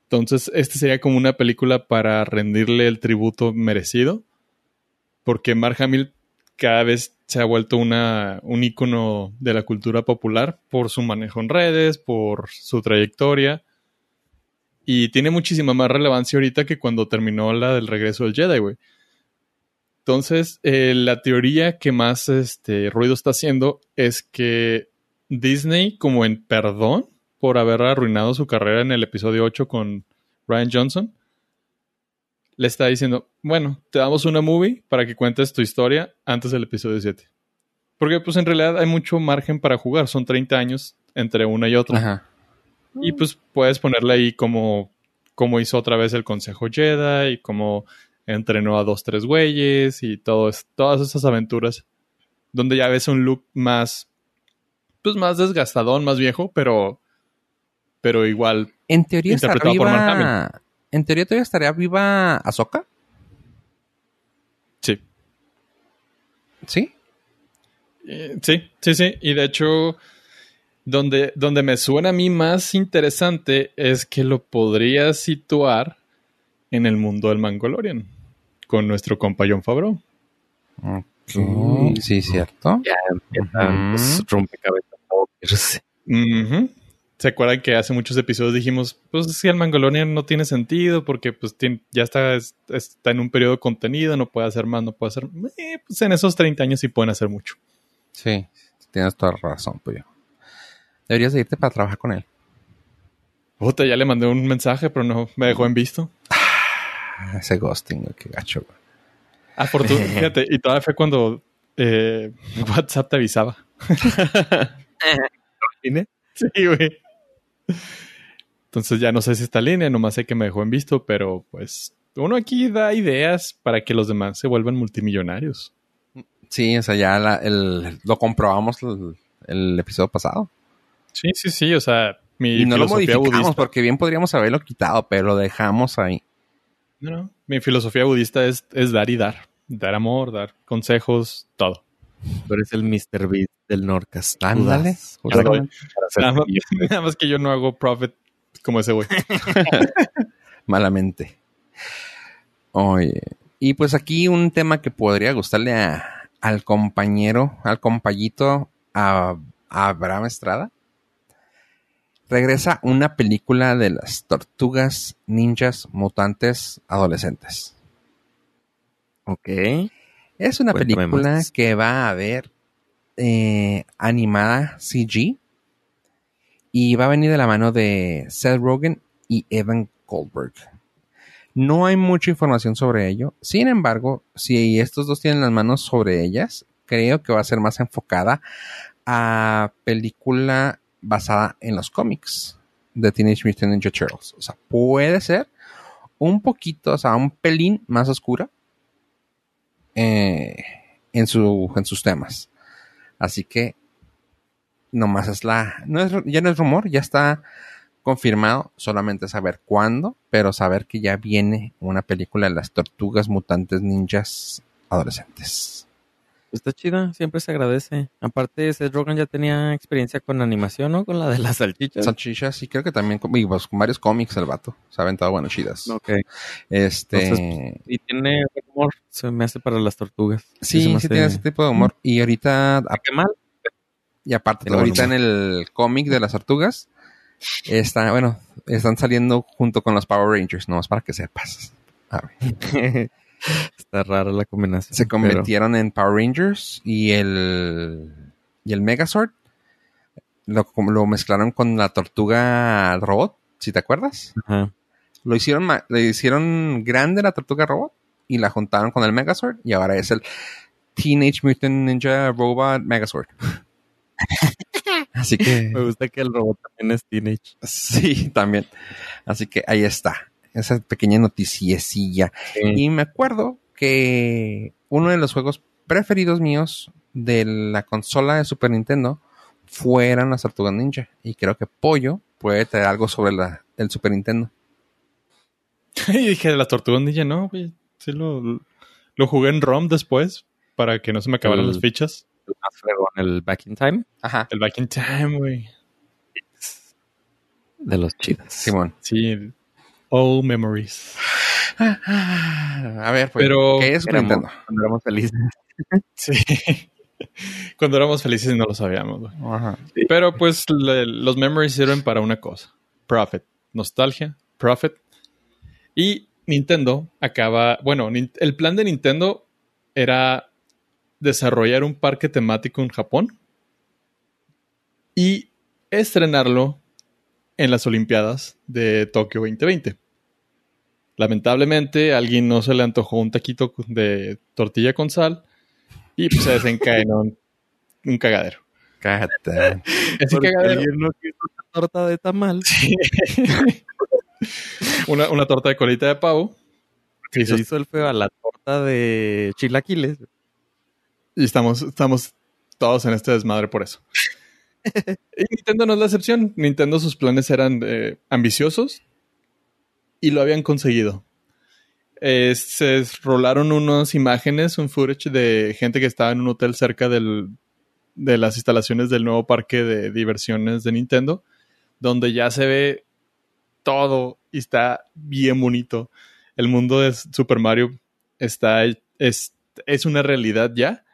Entonces, este sería como una película para rendirle el tributo merecido, porque Mark Hamill cada vez se ha vuelto una, un icono de la cultura popular por su manejo en redes, por su trayectoria. Y tiene muchísima más relevancia ahorita que cuando terminó la del regreso del Jedi, güey. Entonces, eh, la teoría que más este, ruido está haciendo es que Disney, como en perdón por haber arruinado su carrera en el episodio 8 con Ryan Johnson, le está diciendo, bueno, te damos una movie para que cuentes tu historia antes del episodio 7. Porque pues en realidad hay mucho margen para jugar, son 30 años entre una y otra. Ajá. Y pues puedes ponerle ahí como, como hizo otra vez el Consejo Jedi y como entrenó a dos, tres güeyes y todo todas esas aventuras. Donde ya ves un look más, pues más desgastadón, más viejo, pero, pero igual. En teoría estaría viva, en teoría todavía estaría viva Ahsoka. Sí. ¿Sí? Eh, sí, sí, sí. Y de hecho, donde, donde me suena a mí más interesante es que lo podría situar en el mundo del Mangolorian con nuestro compañero Fabro. Sí, cierto. Ya empiezan uh rompecabezas. ¿Se acuerdan que hace muchos episodios dijimos, pues si el Mangolorian no tiene sentido porque pues ya está, está en un periodo de contenido, no puede hacer más, no puede hacer... Eh, pues en esos 30 años sí pueden hacer mucho. Sí, tienes toda razón, pues Deberías irte para trabajar con él. Puta, ya le mandé un mensaje, pero no me dejó en visto. Ese ghosting, qué gacho, güey. Afortunadamente, fíjate, y todavía fue cuando eh, WhatsApp te avisaba. sí, güey. Entonces ya no sé si está en línea, nomás sé que me dejó en visto, pero pues uno aquí da ideas para que los demás se vuelvan multimillonarios. Sí, o sea, ya lo comprobamos el, episodio pasado. Sí, sí, sí, o sea, mi y no lo modificamos porque bien podríamos haberlo quitado, pero lo dejamos ahí. No, no. Mi filosofía budista es, es dar y dar. Dar amor, dar consejos, todo. Tú eres el Mr. Beast del Norcas. Ándale. Nada, más que yo no hago profit como ese güey. Malamente. Oye. Y pues aquí un tema que podría gustarle al compañero, al compañito, a Abraham Estrada regresa una película de las tortugas ninjas mutantes adolescentes. Ok. Es una película que va a haber eh, animada CG y va a venir de la mano de Seth Rogen y Evan Goldberg. No hay mucha información sobre ello. Sin embargo, si estos dos tienen las manos sobre ellas, creo que va a ser más enfocada a película basada en los cómics de Teenage Mutant Ninja Turtles. O sea, puede ser un poquito, o sea, un pelín más oscura eh, en, su, en sus temas. Así que nomás es la... No es, ya no es rumor, ya está confirmado, solamente saber cuándo, pero saber que ya viene una película de las tortugas mutantes ninjas adolescentes. Está chida, siempre se agradece. Aparte, Seth Rogen ya tenía experiencia con animación, ¿no? Con la de las salchichas. Salchichas, sí, creo que también con, pues, con varios cómics el vato. Se ha aventado bueno chidas. Ok. Este. y tiene humor, se me hace para las tortugas. Sí, sí, tiene ese tipo de humor. Y ahorita. ¿Qué mal? Y aparte, ahorita en el cómic de las tortugas, está, bueno, están saliendo junto con los Power Rangers, nomás para que sepas. A ver. Está rara la combinación. Se convirtieron en Power Rangers y el, y el Megazord lo, lo mezclaron con la tortuga robot, si te acuerdas. Lo hicieron, le hicieron grande la tortuga robot y la juntaron con el Megazord y ahora es el Teenage Mutant Ninja Robot Megazord. Así que. Me gusta que el robot también es teenage. Sí, también. Así que ahí está esa pequeña noticiecilla. Y me acuerdo que uno de los juegos preferidos míos de la consola de Super Nintendo fueran las Tortugas Ninja. Y creo que Pollo puede traer algo sobre la, el Super Nintendo. y dije, de las Tortugas Ninja, no, Sí lo, lo jugué en ROM después para que no se me acabaran las fichas. el Back in Time. Ajá. El Back in Time, güey. De los chidos. Simón. Sí. All memories. A ver, pues, Pero, ¿qué es Cuando éramos felices. sí. Cuando éramos felices no lo sabíamos. Güey. Ajá. Pero pues los memories sirven para una cosa. Profit. Nostalgia. Profit. Y Nintendo acaba, bueno, el plan de Nintendo era desarrollar un parque temático en Japón y estrenarlo en las Olimpiadas de Tokio 2020. Lamentablemente, a alguien no se le antojó un taquito de tortilla con sal y pues, se desencadenó un, cagadero. Cata. Ese cagadero. no quiso torta de tamal. una, una, torta de colita de pavo. Se hizo, hizo el feo a la torta de chilaquiles. Y estamos, estamos todos en este desmadre por eso. Y Nintendo no es la excepción. Nintendo sus planes eran eh, ambiciosos y lo habían conseguido. se rolaron unas imágenes, un footage de gente que estaba en un hotel cerca del, de las instalaciones del nuevo parque de diversiones de Nintendo, donde ya se ve todo y está bien bonito. El mundo de Super Mario está, es, es una realidad ya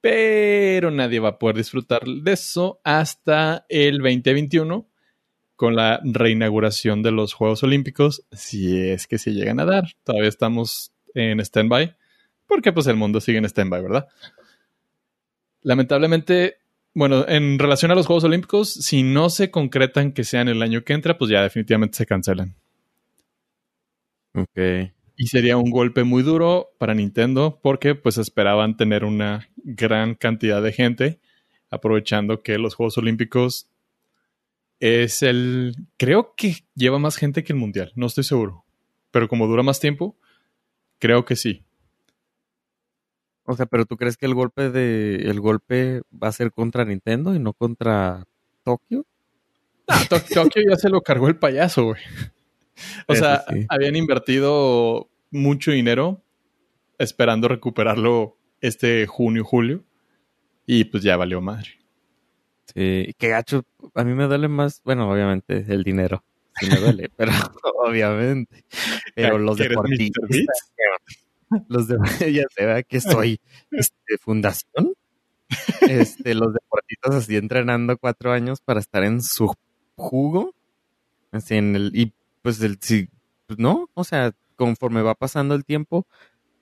pero nadie va a poder disfrutar de eso hasta el 2021 con la reinauguración de los Juegos Olímpicos, si es que se llegan a dar. Todavía estamos en stand-by, porque pues el mundo sigue en stand-by, ¿verdad? Lamentablemente, bueno, en relación a los Juegos Olímpicos, si no se concretan que sean el año que entra, pues ya definitivamente se cancelan. Ok. Y sería un golpe muy duro para Nintendo porque pues esperaban tener una gran cantidad de gente, aprovechando que los Juegos Olímpicos es el... Creo que lleva más gente que el Mundial, no estoy seguro. Pero como dura más tiempo, creo que sí. O sea, pero ¿tú crees que el golpe de el golpe va a ser contra Nintendo y no contra Tokio? Ah, Tokio ya se lo cargó el payaso, güey. O sea, habían invertido mucho dinero esperando recuperarlo este junio, julio. Y pues ya valió madre. Sí, que gacho, a mí me duele más, bueno, obviamente el dinero. Sí me duele, pero obviamente. Pero los deportistas. Los de ya se ve que soy este, fundación. Este, los deportistas así entrenando cuatro años para estar en su jugo. Así en el, y pues el, si, pues, no, o sea, conforme va pasando el tiempo,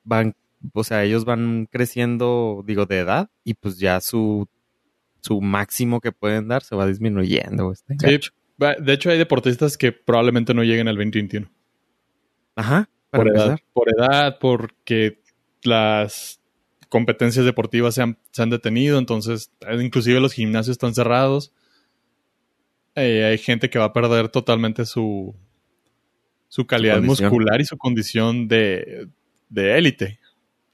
van, o sea, ellos van creciendo, digo, de edad, y pues ya su, su máximo que pueden dar se va disminuyendo. Este de hecho, hay deportistas que probablemente no lleguen al 2021. Ajá. por edad, por edad, porque las competencias deportivas se han, se han detenido, entonces inclusive los gimnasios están cerrados. Eh, hay gente que va a perder totalmente su, su calidad muscular y su condición de élite.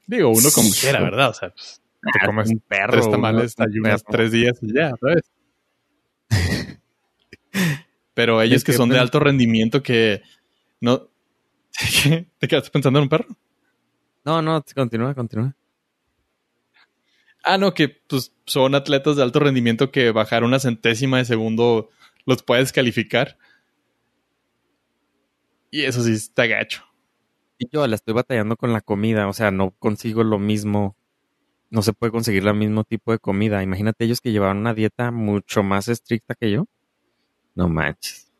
Digo, uno como quiera, ¿verdad? O sea, pues, te ah, comes un perro, tres tamales, ayunas tres días y ya, ¿sabes? Pero ellos que, son de alto rendimiento que no... ¿Te quedaste pensando en un perro? No, no, continúa, continúa. Ah, no, que pues son atletas de alto rendimiento que bajar una centésima de segundo los puedes calificar. Y eso sí está gacho. Y yo la estoy batallando con la comida, o sea, no consigo lo mismo, no se puede conseguir el mismo tipo de comida. Imagínate ellos que llevaban una dieta mucho más estricta que yo. No manches.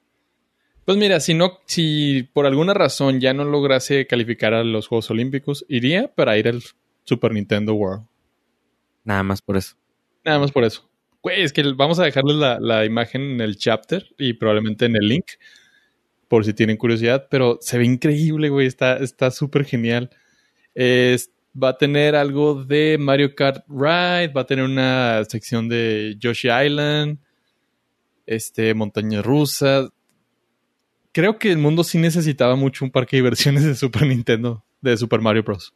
Pues mira, si no, si por alguna razón ya no lograse calificar a los Juegos Olímpicos, iría para ir al Super Nintendo World. Nada más por eso. Nada más por eso. Güey, es que vamos a dejarles la, la imagen en el chapter y probablemente en el link por si tienen curiosidad, pero se ve increíble, güey, está súper genial. va a tener algo de Mario Kart Ride, va a tener una sección de Yoshi Island, este, montañas rusas. Creo que el mundo sí necesitaba mucho un parque de diversiones de Super Nintendo, de Super Mario Bros.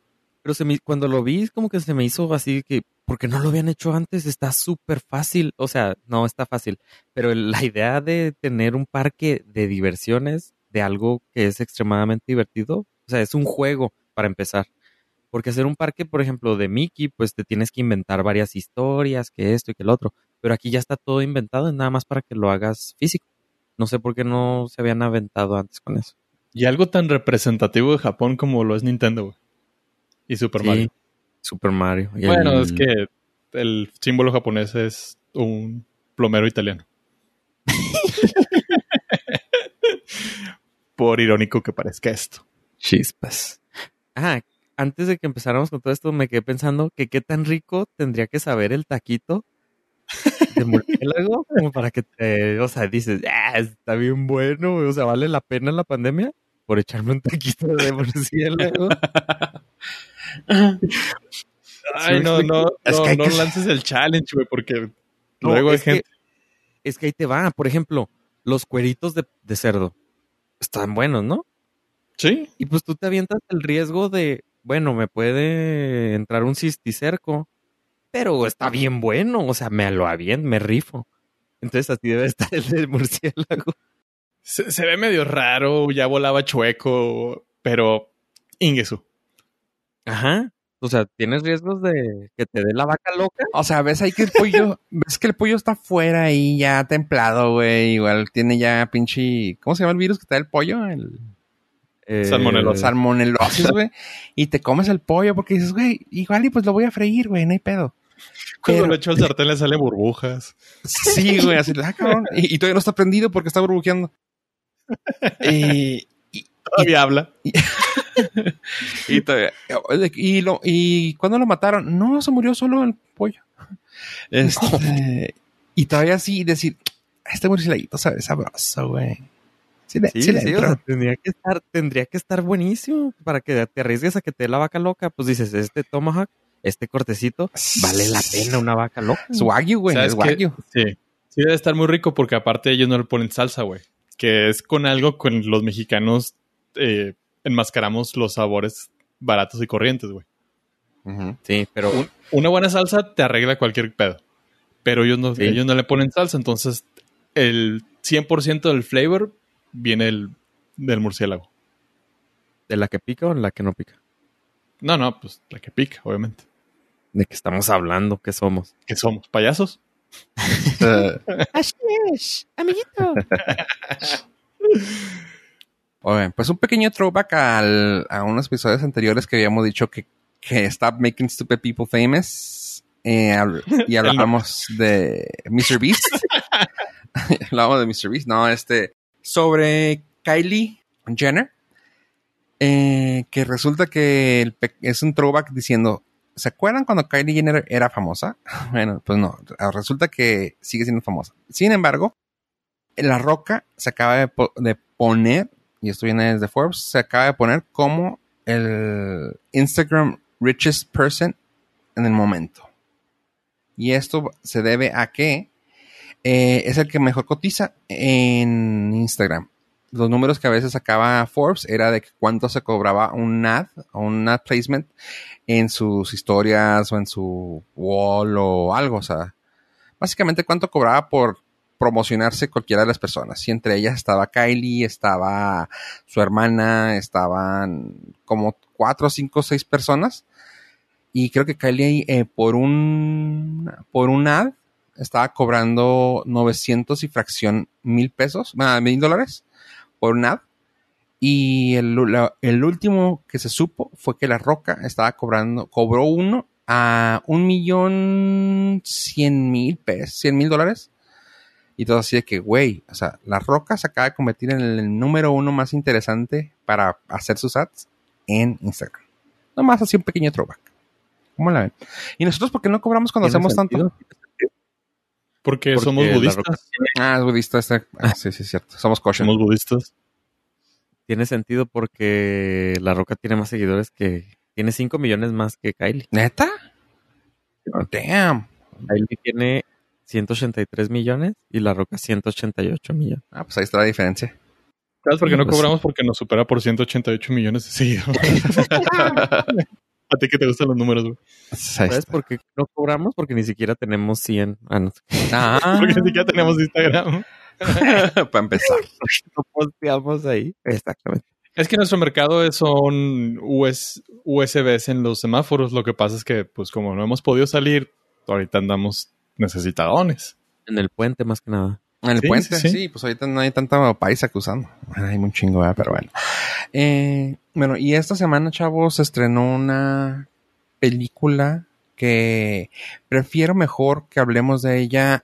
Pero se cuando lo vi, como que se me hizo así que, porque no lo habían hecho antes, está súper fácil. O sea, no está fácil, pero la idea de tener un parque de diversiones, de algo que es extremadamente divertido, o sea, es un juego para empezar. Porque hacer un parque, por ejemplo, de Mickey, pues te tienes que inventar varias historias, que esto y que el otro. Pero aquí ya está todo inventado, es nada más para que lo hagas físico. No sé por qué no se habían aventado antes con eso. Y algo tan representativo de Japón como lo es Nintendo, güey. Y Super Mario. Super Mario. bueno, es que el símbolo japonés es un plomero italiano. Por irónico que parezca esto. Chispas. Ah, antes de que empezáramos con todo esto, me quedé pensando que qué tan rico tendría que saber el taquito de murciélago como para que te, o sea, dices, ah, está bien bueno, o sea, vale la pena la pandemia por echarme un taquito de murciélago. Ay, no, no, es que no lances el challenge, güey, porque luego hay gente. es que ahí te va, por ejemplo, los cueritos de, de cerdo están buenos, ¿no? Sí. Y pues tú te avientas el riesgo de, bueno, me puede entrar un cisticerco, pero está bien bueno, o sea, me lo bien, me rifo. Entonces así debe estar el del murciélago. Se, ve medio raro, ya volaba chueco, pero Ingesu. Ajá. O sea, tienes riesgos de que te dé la vaca loca. O sea, ves ahí que el pollo, ves que el pollo está fuera y ya templado, güey. Igual tiene ya pinche, ¿cómo se llama el virus que está el pollo? El eh, salmonelosis. Salmonelosis, güey. Y te comes el pollo porque dices, güey, igual y pues lo voy a freír, güey, no hay pedo. Cuando lo echo al sartén le sale burbujas. Sí, güey, así, ah, cabrón. Y, todavía no está prendido porque está burbujeando. y, todavía habla. Y, todavía, y, lo, ¿Y cuándo lo mataron? No, se murió solo el pollo. Este, Y todavía así decir, este murcielaguito sabe sabroso, güey. Sí, sí, tendría que estar, tendría que estar buenísimo para que te arriesgues a que te dé la vaca loca. Pues dices, este tomahawk, este cortecito, vale la pena una vaca loca. Es wagyu, güey, es wagyu. Sí, sí debe estar muy rico porque aparte ellos no le ponen salsa, güey. Que es con algo con los mexicanos eh, enmascaramos los sabores baratos y corrientes, güey. Sí, pero... una buena salsa te arregla cualquier pedo. Pero ellos no, ellos no le ponen salsa, entonces el 100% del flavor viene el, del murciélago. ¿De la que pica o la que no pica? No, no, pues la que pica, obviamente. ¿De qué estamos hablando? ¿Qué somos? ¿Qué somos? ¿Payasos? Así es, amiguito. Pues un pequeño throwback al, a unos episodios anteriores que habíamos dicho que, que Stop Making Stupid People Famous. Eh, y hablamos de Mr. Beast. hablamos de Mr. Beast. No, este sobre Kylie Jenner, eh, que resulta que es un throwback diciendo, ¿se acuerdan cuando Kylie Jenner era famosa? Bueno, pues no, resulta que sigue siendo famosa. Sin embargo, La Roca se acaba de, poner, y esto viene desde Forbes, se acaba de poner como el Instagram richest person en el momento. Y esto se debe a que eh, es el que mejor cotiza en Instagram. Los números que a veces sacaba Forbes era de cuánto se cobraba un ad o un ad placement en sus historias o en su wall o algo. O sea, básicamente cuánto cobraba por promocionarse cualquiera de las personas. Y entre ellas estaba Kylie, estaba su hermana, estaban como cuatro, cinco, seis personas. Y creo que Kylie eh, por un por un ad estaba cobrando 900 y fracción mil pesos, ah, mil dólares por un ad. Y el, el, último que se supo fue que La Roca estaba cobrando, cobró uno a un millón cien mil pesos, cien mil dólares. Y todo así de que, güey, o sea, La Roca se acaba de convertir en el número uno más interesante para hacer sus ads en Instagram. Nomás así un pequeño throwback. ¿Cómo la ven? ¿Y nosotros por qué no cobramos cuando hacemos tanto? Porque, somos budistas. Ah, es budista. Este, ah, sí, sí, es cierto. Somos kosher. Somos budistas. Tiene sentido porque La Roca tiene más seguidores que... Tiene 5 millones más que Kylie. ¿Neta? damn. Kylie tiene 183 millones y La Roca 188 millones. Ah, pues ahí está la diferencia. ¿Sabes por qué no pues cobramos? Porque nos supera por 188 millones de seguidores. A ti que te gustan los números, güey. ¿Sabes por qué no cobramos? Porque ni siquiera tenemos 100. Ah, ah. Porque ni siquiera tenemos Instagram. Para empezar. No posteamos ahí. Exactamente. Es que nuestro mercado son US, USBs en los semáforos. Lo que pasa es que, pues, como no hemos podido salir, ahorita andamos necesitadones. En el puente, más que nada. En el Sí, puente, sí, sí, sí. pues ahorita no hay tanta paisa que usando. Hay un chingo, ¿verdad? pero bueno. Eh, bueno, y esta semana, chavos, se estrenó una película que prefiero mejor que hablemos de ella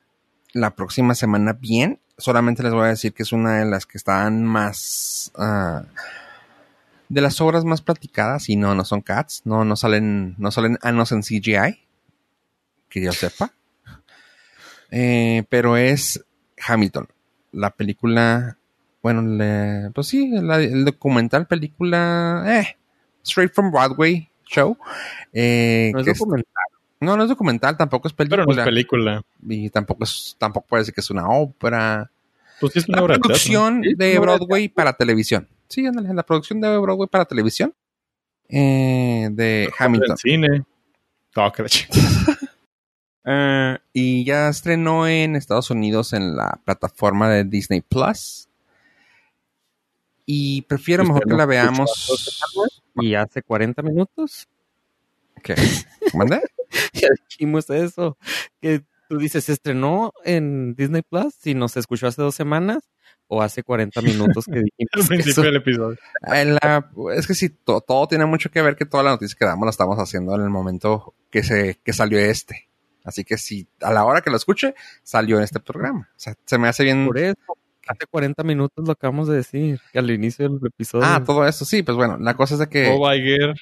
la próxima semana bien. Solamente les voy a decir que es una de las que están más... ah, de las obras más platicadas y no, no son cats, no, no salen, no salen anos en CGI, que yo sepa. Eh, pero es Hamilton, la película, bueno, le- pues sí, la- el documental película, eh, Straight from Broadway show. eh, No es documental. no, no es documental, tampoco es película. Pero no es película. y tampoco es, tampoco puede decir que es una ópera. Pues sí es una La producción de de Broadway para televisión. Sí, ándale, la producción de Broadway para televisión. eh, de Hamilton. Cine. No, Eh, y ya estrenó en Estados Unidos en la plataforma de Disney Plus. Y prefiero mejor que la veamos. Y hace 40 minutos ¿Qué? ¿Mande? ya dijimos eso. Que tú dices, ¿se estrenó en Disney Plus? Si nos escuchó hace dos semanas o hace 40 minutos que Al dijimos principio del episodio. La- es que sí, to- todo tiene mucho que ver que toda la noticia que damos la estamos haciendo en el momento que se que salió este. Así que si a la hora que lo escuche, salió en este programa. O sea, se me hace bien. Por eso, hace 40 minutos lo acabamos de decir, que al inicio del episodio. Ah, todo esto, sí, pues bueno, la cosa es de que Bob Iger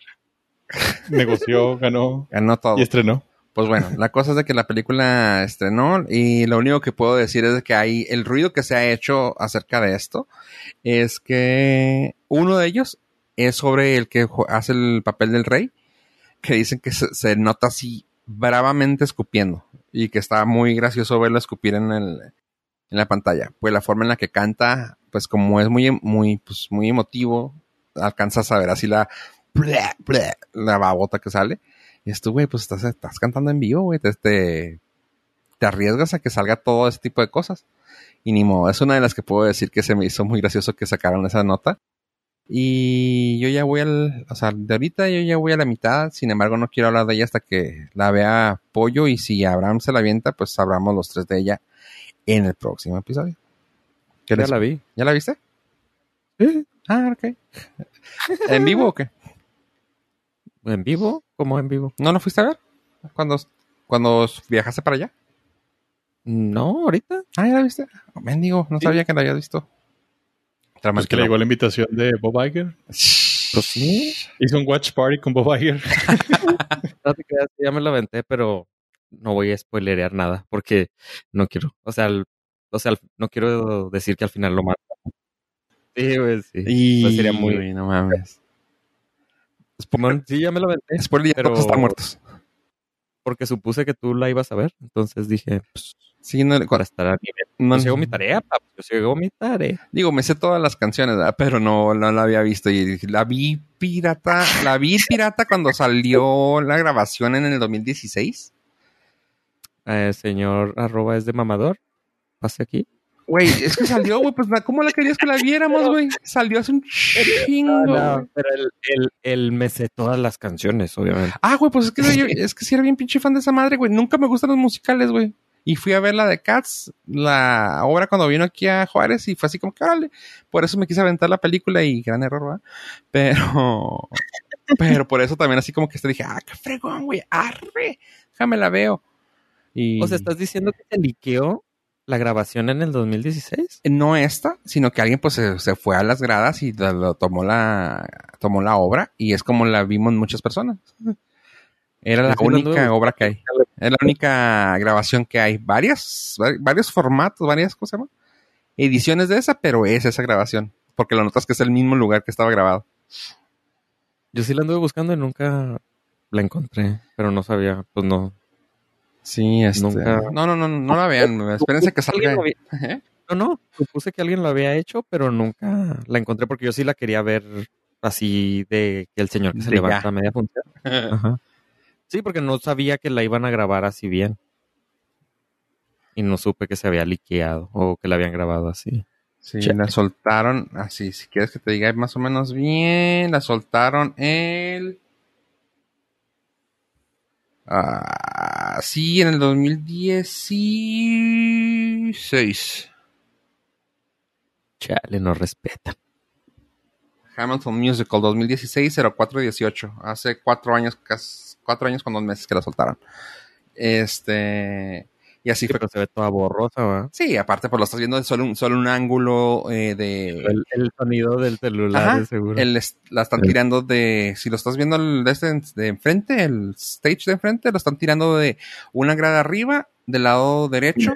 negoció, ganó ganó todo. y estrenó. Pues bueno, la cosa es de que la película estrenó y lo único que puedo decir es de que hay el ruido que se ha hecho acerca de esto es que uno de ellos es sobre el que hace el papel del rey, que dicen que se, se nota así bravamente escupiendo y que está muy gracioso verlo escupir en el en la pantalla. Pues la forma en la que canta, pues como es muy muy pues muy emotivo, alcanzas a ver así la la babota que sale. Y esto, güey, pues estás, estás cantando en vivo, güey. Te, te, te arriesgas a que salga todo ese tipo de cosas. Y ni modo, es una de las que puedo decir que se me hizo muy gracioso que sacaron esa nota. Y yo ya voy al, o sea, de ahorita yo ya voy a la mitad. Sin embargo, no quiero hablar de ella hasta que la vea Pollo. Y si Abraham se la avienta, pues hablamos los tres de ella en el próximo episodio. ¿Qué ya les- la vi. ¿Ya la viste? Sí. Ah, ok. ¿En vivo o qué? ¿En vivo? ¿Cómo en vivo? ¿No lo fuiste a ver? Cuando, cuando viajaste para allá. No, ahorita. Ah, ¿ya la viste? Mendigo, no Sí. sabía que la había visto. Pues que le llegó la invitación de Bob Iger. Pues sí. Hizo un watch party con Bob Iger. No te creas, ya me lo aventé, pero no voy a spoilerear nada porque no quiero. O sea, o sea, no quiero decir que al final lo mata. Sí, güey, sí. Y Pues sería muy- Uy, no mames. Simón, sí, ya me lo aventé Spoiler, ya pero- todos están muertos. porque supuse que tú la ibas a ver. Entonces dije, pues, Sí, no, para estar a nivel. no- sigo mi tarea, papá. Yo sigo mi tarea. digo, me sé todas las canciones, ¿verdad? pero no, no la había visto. Y la vi pirata, la vi pirata cuando salió la grabación en el 2016. Eh, señor arroba es de mamador. Pase aquí. Güey, es que salió, güey, pues ¿cómo la querías que la viéramos, güey? Salió hace un chingo. pero él, él, él me sé todas las canciones, obviamente. Ah, güey, pues es que es que sí era bien pinche fan de esa madre, güey. Nunca me gustan los musicales, güey. Y fui a ver la de Cats, la obra cuando vino aquí a Juárez y fue así como que, órale. Por eso me quise aventar la película y gran error, ¿verdad? Pero, pero por eso también así como que te dije, ah, qué fregón, güey, arre, déjame la veo. Y O sea, ¿estás diciendo que se liqueó la grabación en el 2016? no esta, sino que alguien pues se, se fue a las gradas y lo, lo tomó la tomó la obra y es como la vimos muchas personas. Era la única obra que hay. Es la única grabación que hay. Varias, vari- varios formatos, varias, ¿cómo se llama? Ediciones de esa, pero es esa grabación. Porque lo notas que es el mismo lugar que estaba grabado. Yo sí la anduve buscando y nunca la encontré, pero no sabía, pues no. Sí, este. Nunca- No, no, no, no la vean. Espérense que salga. ¿Eh? No, no, supuse que alguien lo había hecho, pero nunca la encontré porque yo sí la quería ver así de que el señor que se De levanta ya. a media función. Ajá. Sí, porque no sabía que la iban a grabar así bien. Y no supe que se había liqueado o que la habían grabado así. Sí, la soltaron, así, si quieres que te diga más o menos bien, la soltaron el... Ah, sí, en el 2016. Chale, no respeta. Hamilton Musical 2016 0418. Hace cuatro años, casi cuatro años con dos meses que la soltaron. Este. Y así fue. se ve toda borrosa, ¿verdad? Sí, aparte, pues lo estás viendo solo un, solo un ángulo eh, de. El, sonido del celular, seguro. la están tirando de. Si lo estás viendo de, este, de enfrente, el stage de enfrente, lo están tirando de una grada arriba, del lado derecho,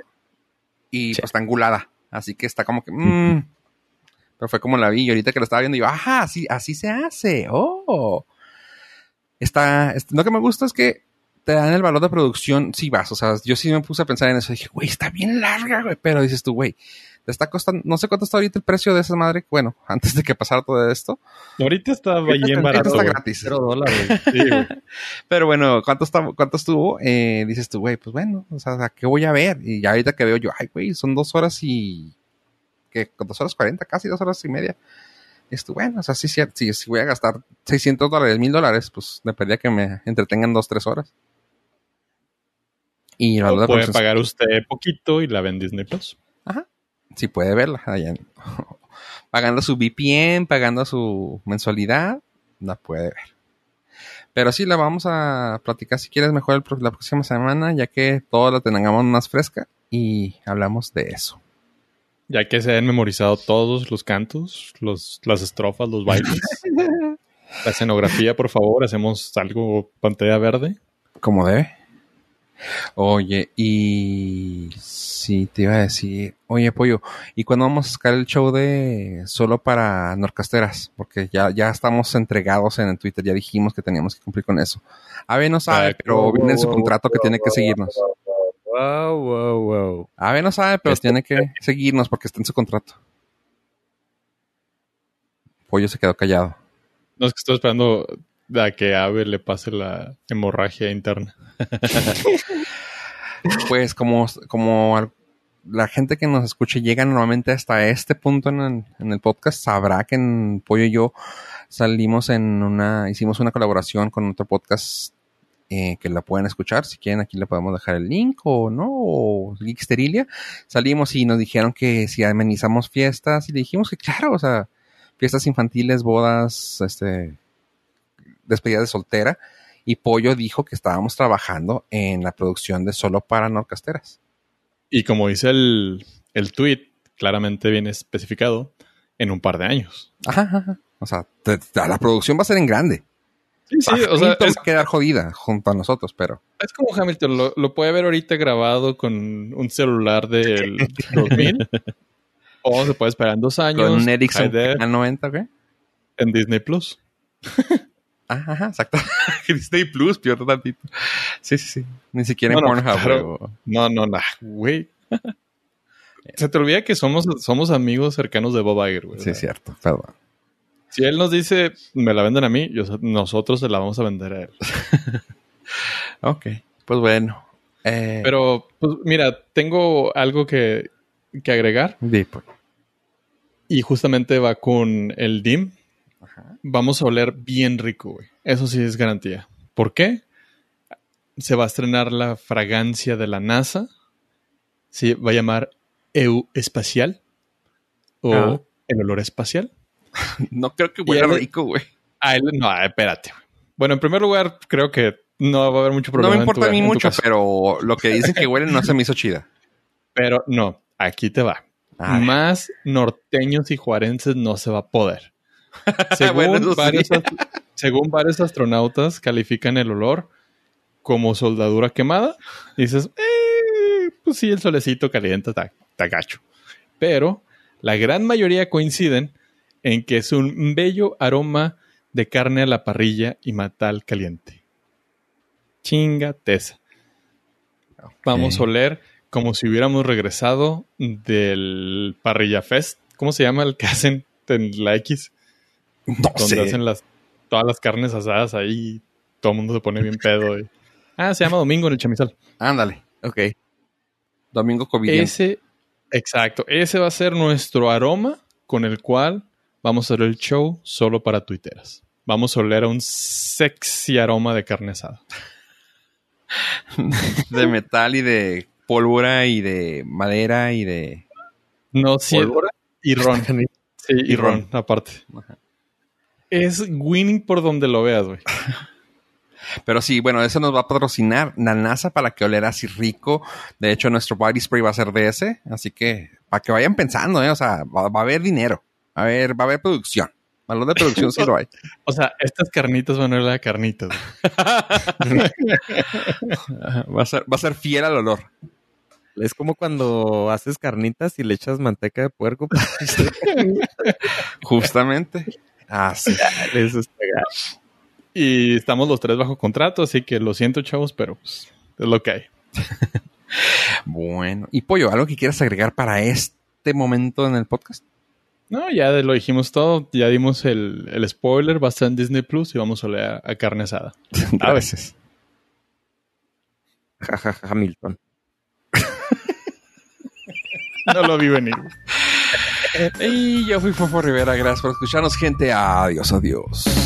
y pues está angulada. Así que está como que. Mmm, pero fue como la vi y ahorita que lo estaba viendo, yo, ajá, así, así se hace. Oh. Está, lo que me gusta es que te dan el valor de producción si vas. O sea, yo sí me puse a pensar en eso. Dije, güey, está bien larga, güey. Pero dices tú, güey, te está costando, no sé cuánto está ahorita el precio de esa madre. Bueno, antes de que pasara todo esto. Ahorita está bien barato. está gratis. Cero dólares. Sí, Pero bueno, ¿cuánto, está, cuánto estuvo? Eh, dices tú, güey, pues bueno, o sea, ¿qué voy a ver? Y ya ahorita que veo yo, ay, güey, son dos horas y que dos horas cuarenta, casi dos horas y media. Esto, bueno, o sea, sí, sí, si voy a gastar 600 dólares, mil dólares, pues me pedía que me entretengan dos, tres horas. Y o puede pagar usted poquito y la ven Disney Plus. Ajá. Sí puede verla. pagando su VPN, pagando su mensualidad, la puede ver. Pero sí, la vamos a platicar si quieres mejor la próxima semana, ya que todo la tengamos más fresca y hablamos de eso. Ya que se han memorizado todos los cantos, los, las estrofas, los bailes. la escenografía, por favor, hacemos algo pantalla verde. Como debe. Oye, y sí, te iba a decir, oye, Pollo, ¿y cuándo vamos a sacar el show de solo para Norcasteras? Porque ya, ya estamos entregados en el Twitter, ya dijimos que teníamos que cumplir con eso. Ave no sabe, pero viene en su contrato que tiene que seguirnos. Wow, wow, wow. Ave no sabe, pero este tiene que seguirnos porque está en su contrato. Pollo se quedó callado. No, es que estoy esperando a que Ave le pase la hemorragia interna. pues como, como la gente que nos escuche llega normalmente hasta este punto en el, podcast, sabrá que en Pollo y yo salimos en una, hicimos una colaboración con otro podcast eh, que la pueden escuchar. Si quieren, aquí le podemos dejar el link o no, o Geeksterilia. Salimos y nos dijeron que si amenizamos fiestas y le dijimos que claro, o sea, fiestas infantiles, bodas, este, despedida de soltera. Y Pollo dijo que estábamos trabajando en la producción de Solo para Norcasteras. Y como dice el, el tweet, claramente viene especificado en un par de años. Ajá, O sea, la producción va a ser en grande. Sí, sí, o sea, es, quedar jodida junto a nosotros, pero. Es como Hamilton, lo, lo, puede ver ahorita grabado con un celular del 2000. o se puede esperar en dos años. Con un Ericsson 90, ¿qué? En Disney Plus. Ajá, ajá, exacto. Disney Plus, peor tantito. Sí, sí, sí. Ni siquiera en Pornhub. No, no, no, güey. Se te olvida que somos, somos amigos cercanos de Bob Iger, güey. Sí, es cierto, perdón. Si él nos dice, me la venden a mí, nosotros se la vamos a vender a él. ok, pues bueno. Eh, Pero, pues mira, tengo algo que, que agregar. Pues. Y justamente va con el DIM. Vamos a oler bien rico, güey. Eso sí es garantía. ¿Por qué? Se va a estrenar la fragancia de la NASA. Se va a llamar EU Espacial. O ah. el olor espacial. no creo que huela rico, güey. no, espérate. Bueno, en primer lugar, creo que no va a haber mucho problema. No me importa a mí mucho, pero lo que dicen que huele no se me hizo chida. Pero no, aquí te va. Más norteños y juarenses no se va a poder. Según, varios, según varios astronautas califican el olor como soldadura quemada. Y dices, eh, pues sí, el solecito caliente está, está gacho. Pero la gran mayoría coinciden en que es un bello aroma de carne a la parrilla y matal caliente. Chingateza. Vamos a oler como si hubiéramos regresado del Parrilla Fest. ¿Cómo se llama el que hacen en la X? No donde hacen las, todas las carnes asadas ahí. Todo el mundo se pone bien pedo. Ah, se llama Domingo en el chamizal. Ándale. Ok. Domingo COVID. Ese, Exacto. Ese va a ser nuestro aroma con el cual vamos a hacer el show solo para tuiteras. Vamos a oler a un sexy aroma de carne asada. de metal y de pólvora y de madera y de... No, sí. Y ron. Sí, y, ron, aparte. Es winning por donde lo veas, güey. Pero sí, bueno, eso nos va a patrocinar la NASA para que olera así rico. De hecho, nuestro body spray va a ser de ese. Así que para que vayan pensando, ¿eh? O sea, va, a haber dinero. A ver, va a haber producción. Valor de producción sí lo hay. O sea, estas carnitas van a oler a carnitas. va, a ser, va a ser fiel al olor. Es como cuando haces carnitas y le echas manteca de puerco. Justamente. Ah, sí. Eso está y estamos los tres bajo contrato, así que lo siento, chavos, pero pues, es lo que hay. bueno, y Pollo, ¿algo que quieras agregar para este momento en el podcast? No, ya lo dijimos todo, ya dimos el, spoiler, va a estar en Disney Plus y vamos a leer a, carne asada. a veces. Jajaja, Hamilton. no lo vi venir. y yo fui Fofo Rivera, gracias por escucharnos, gente. Adiós, adiós.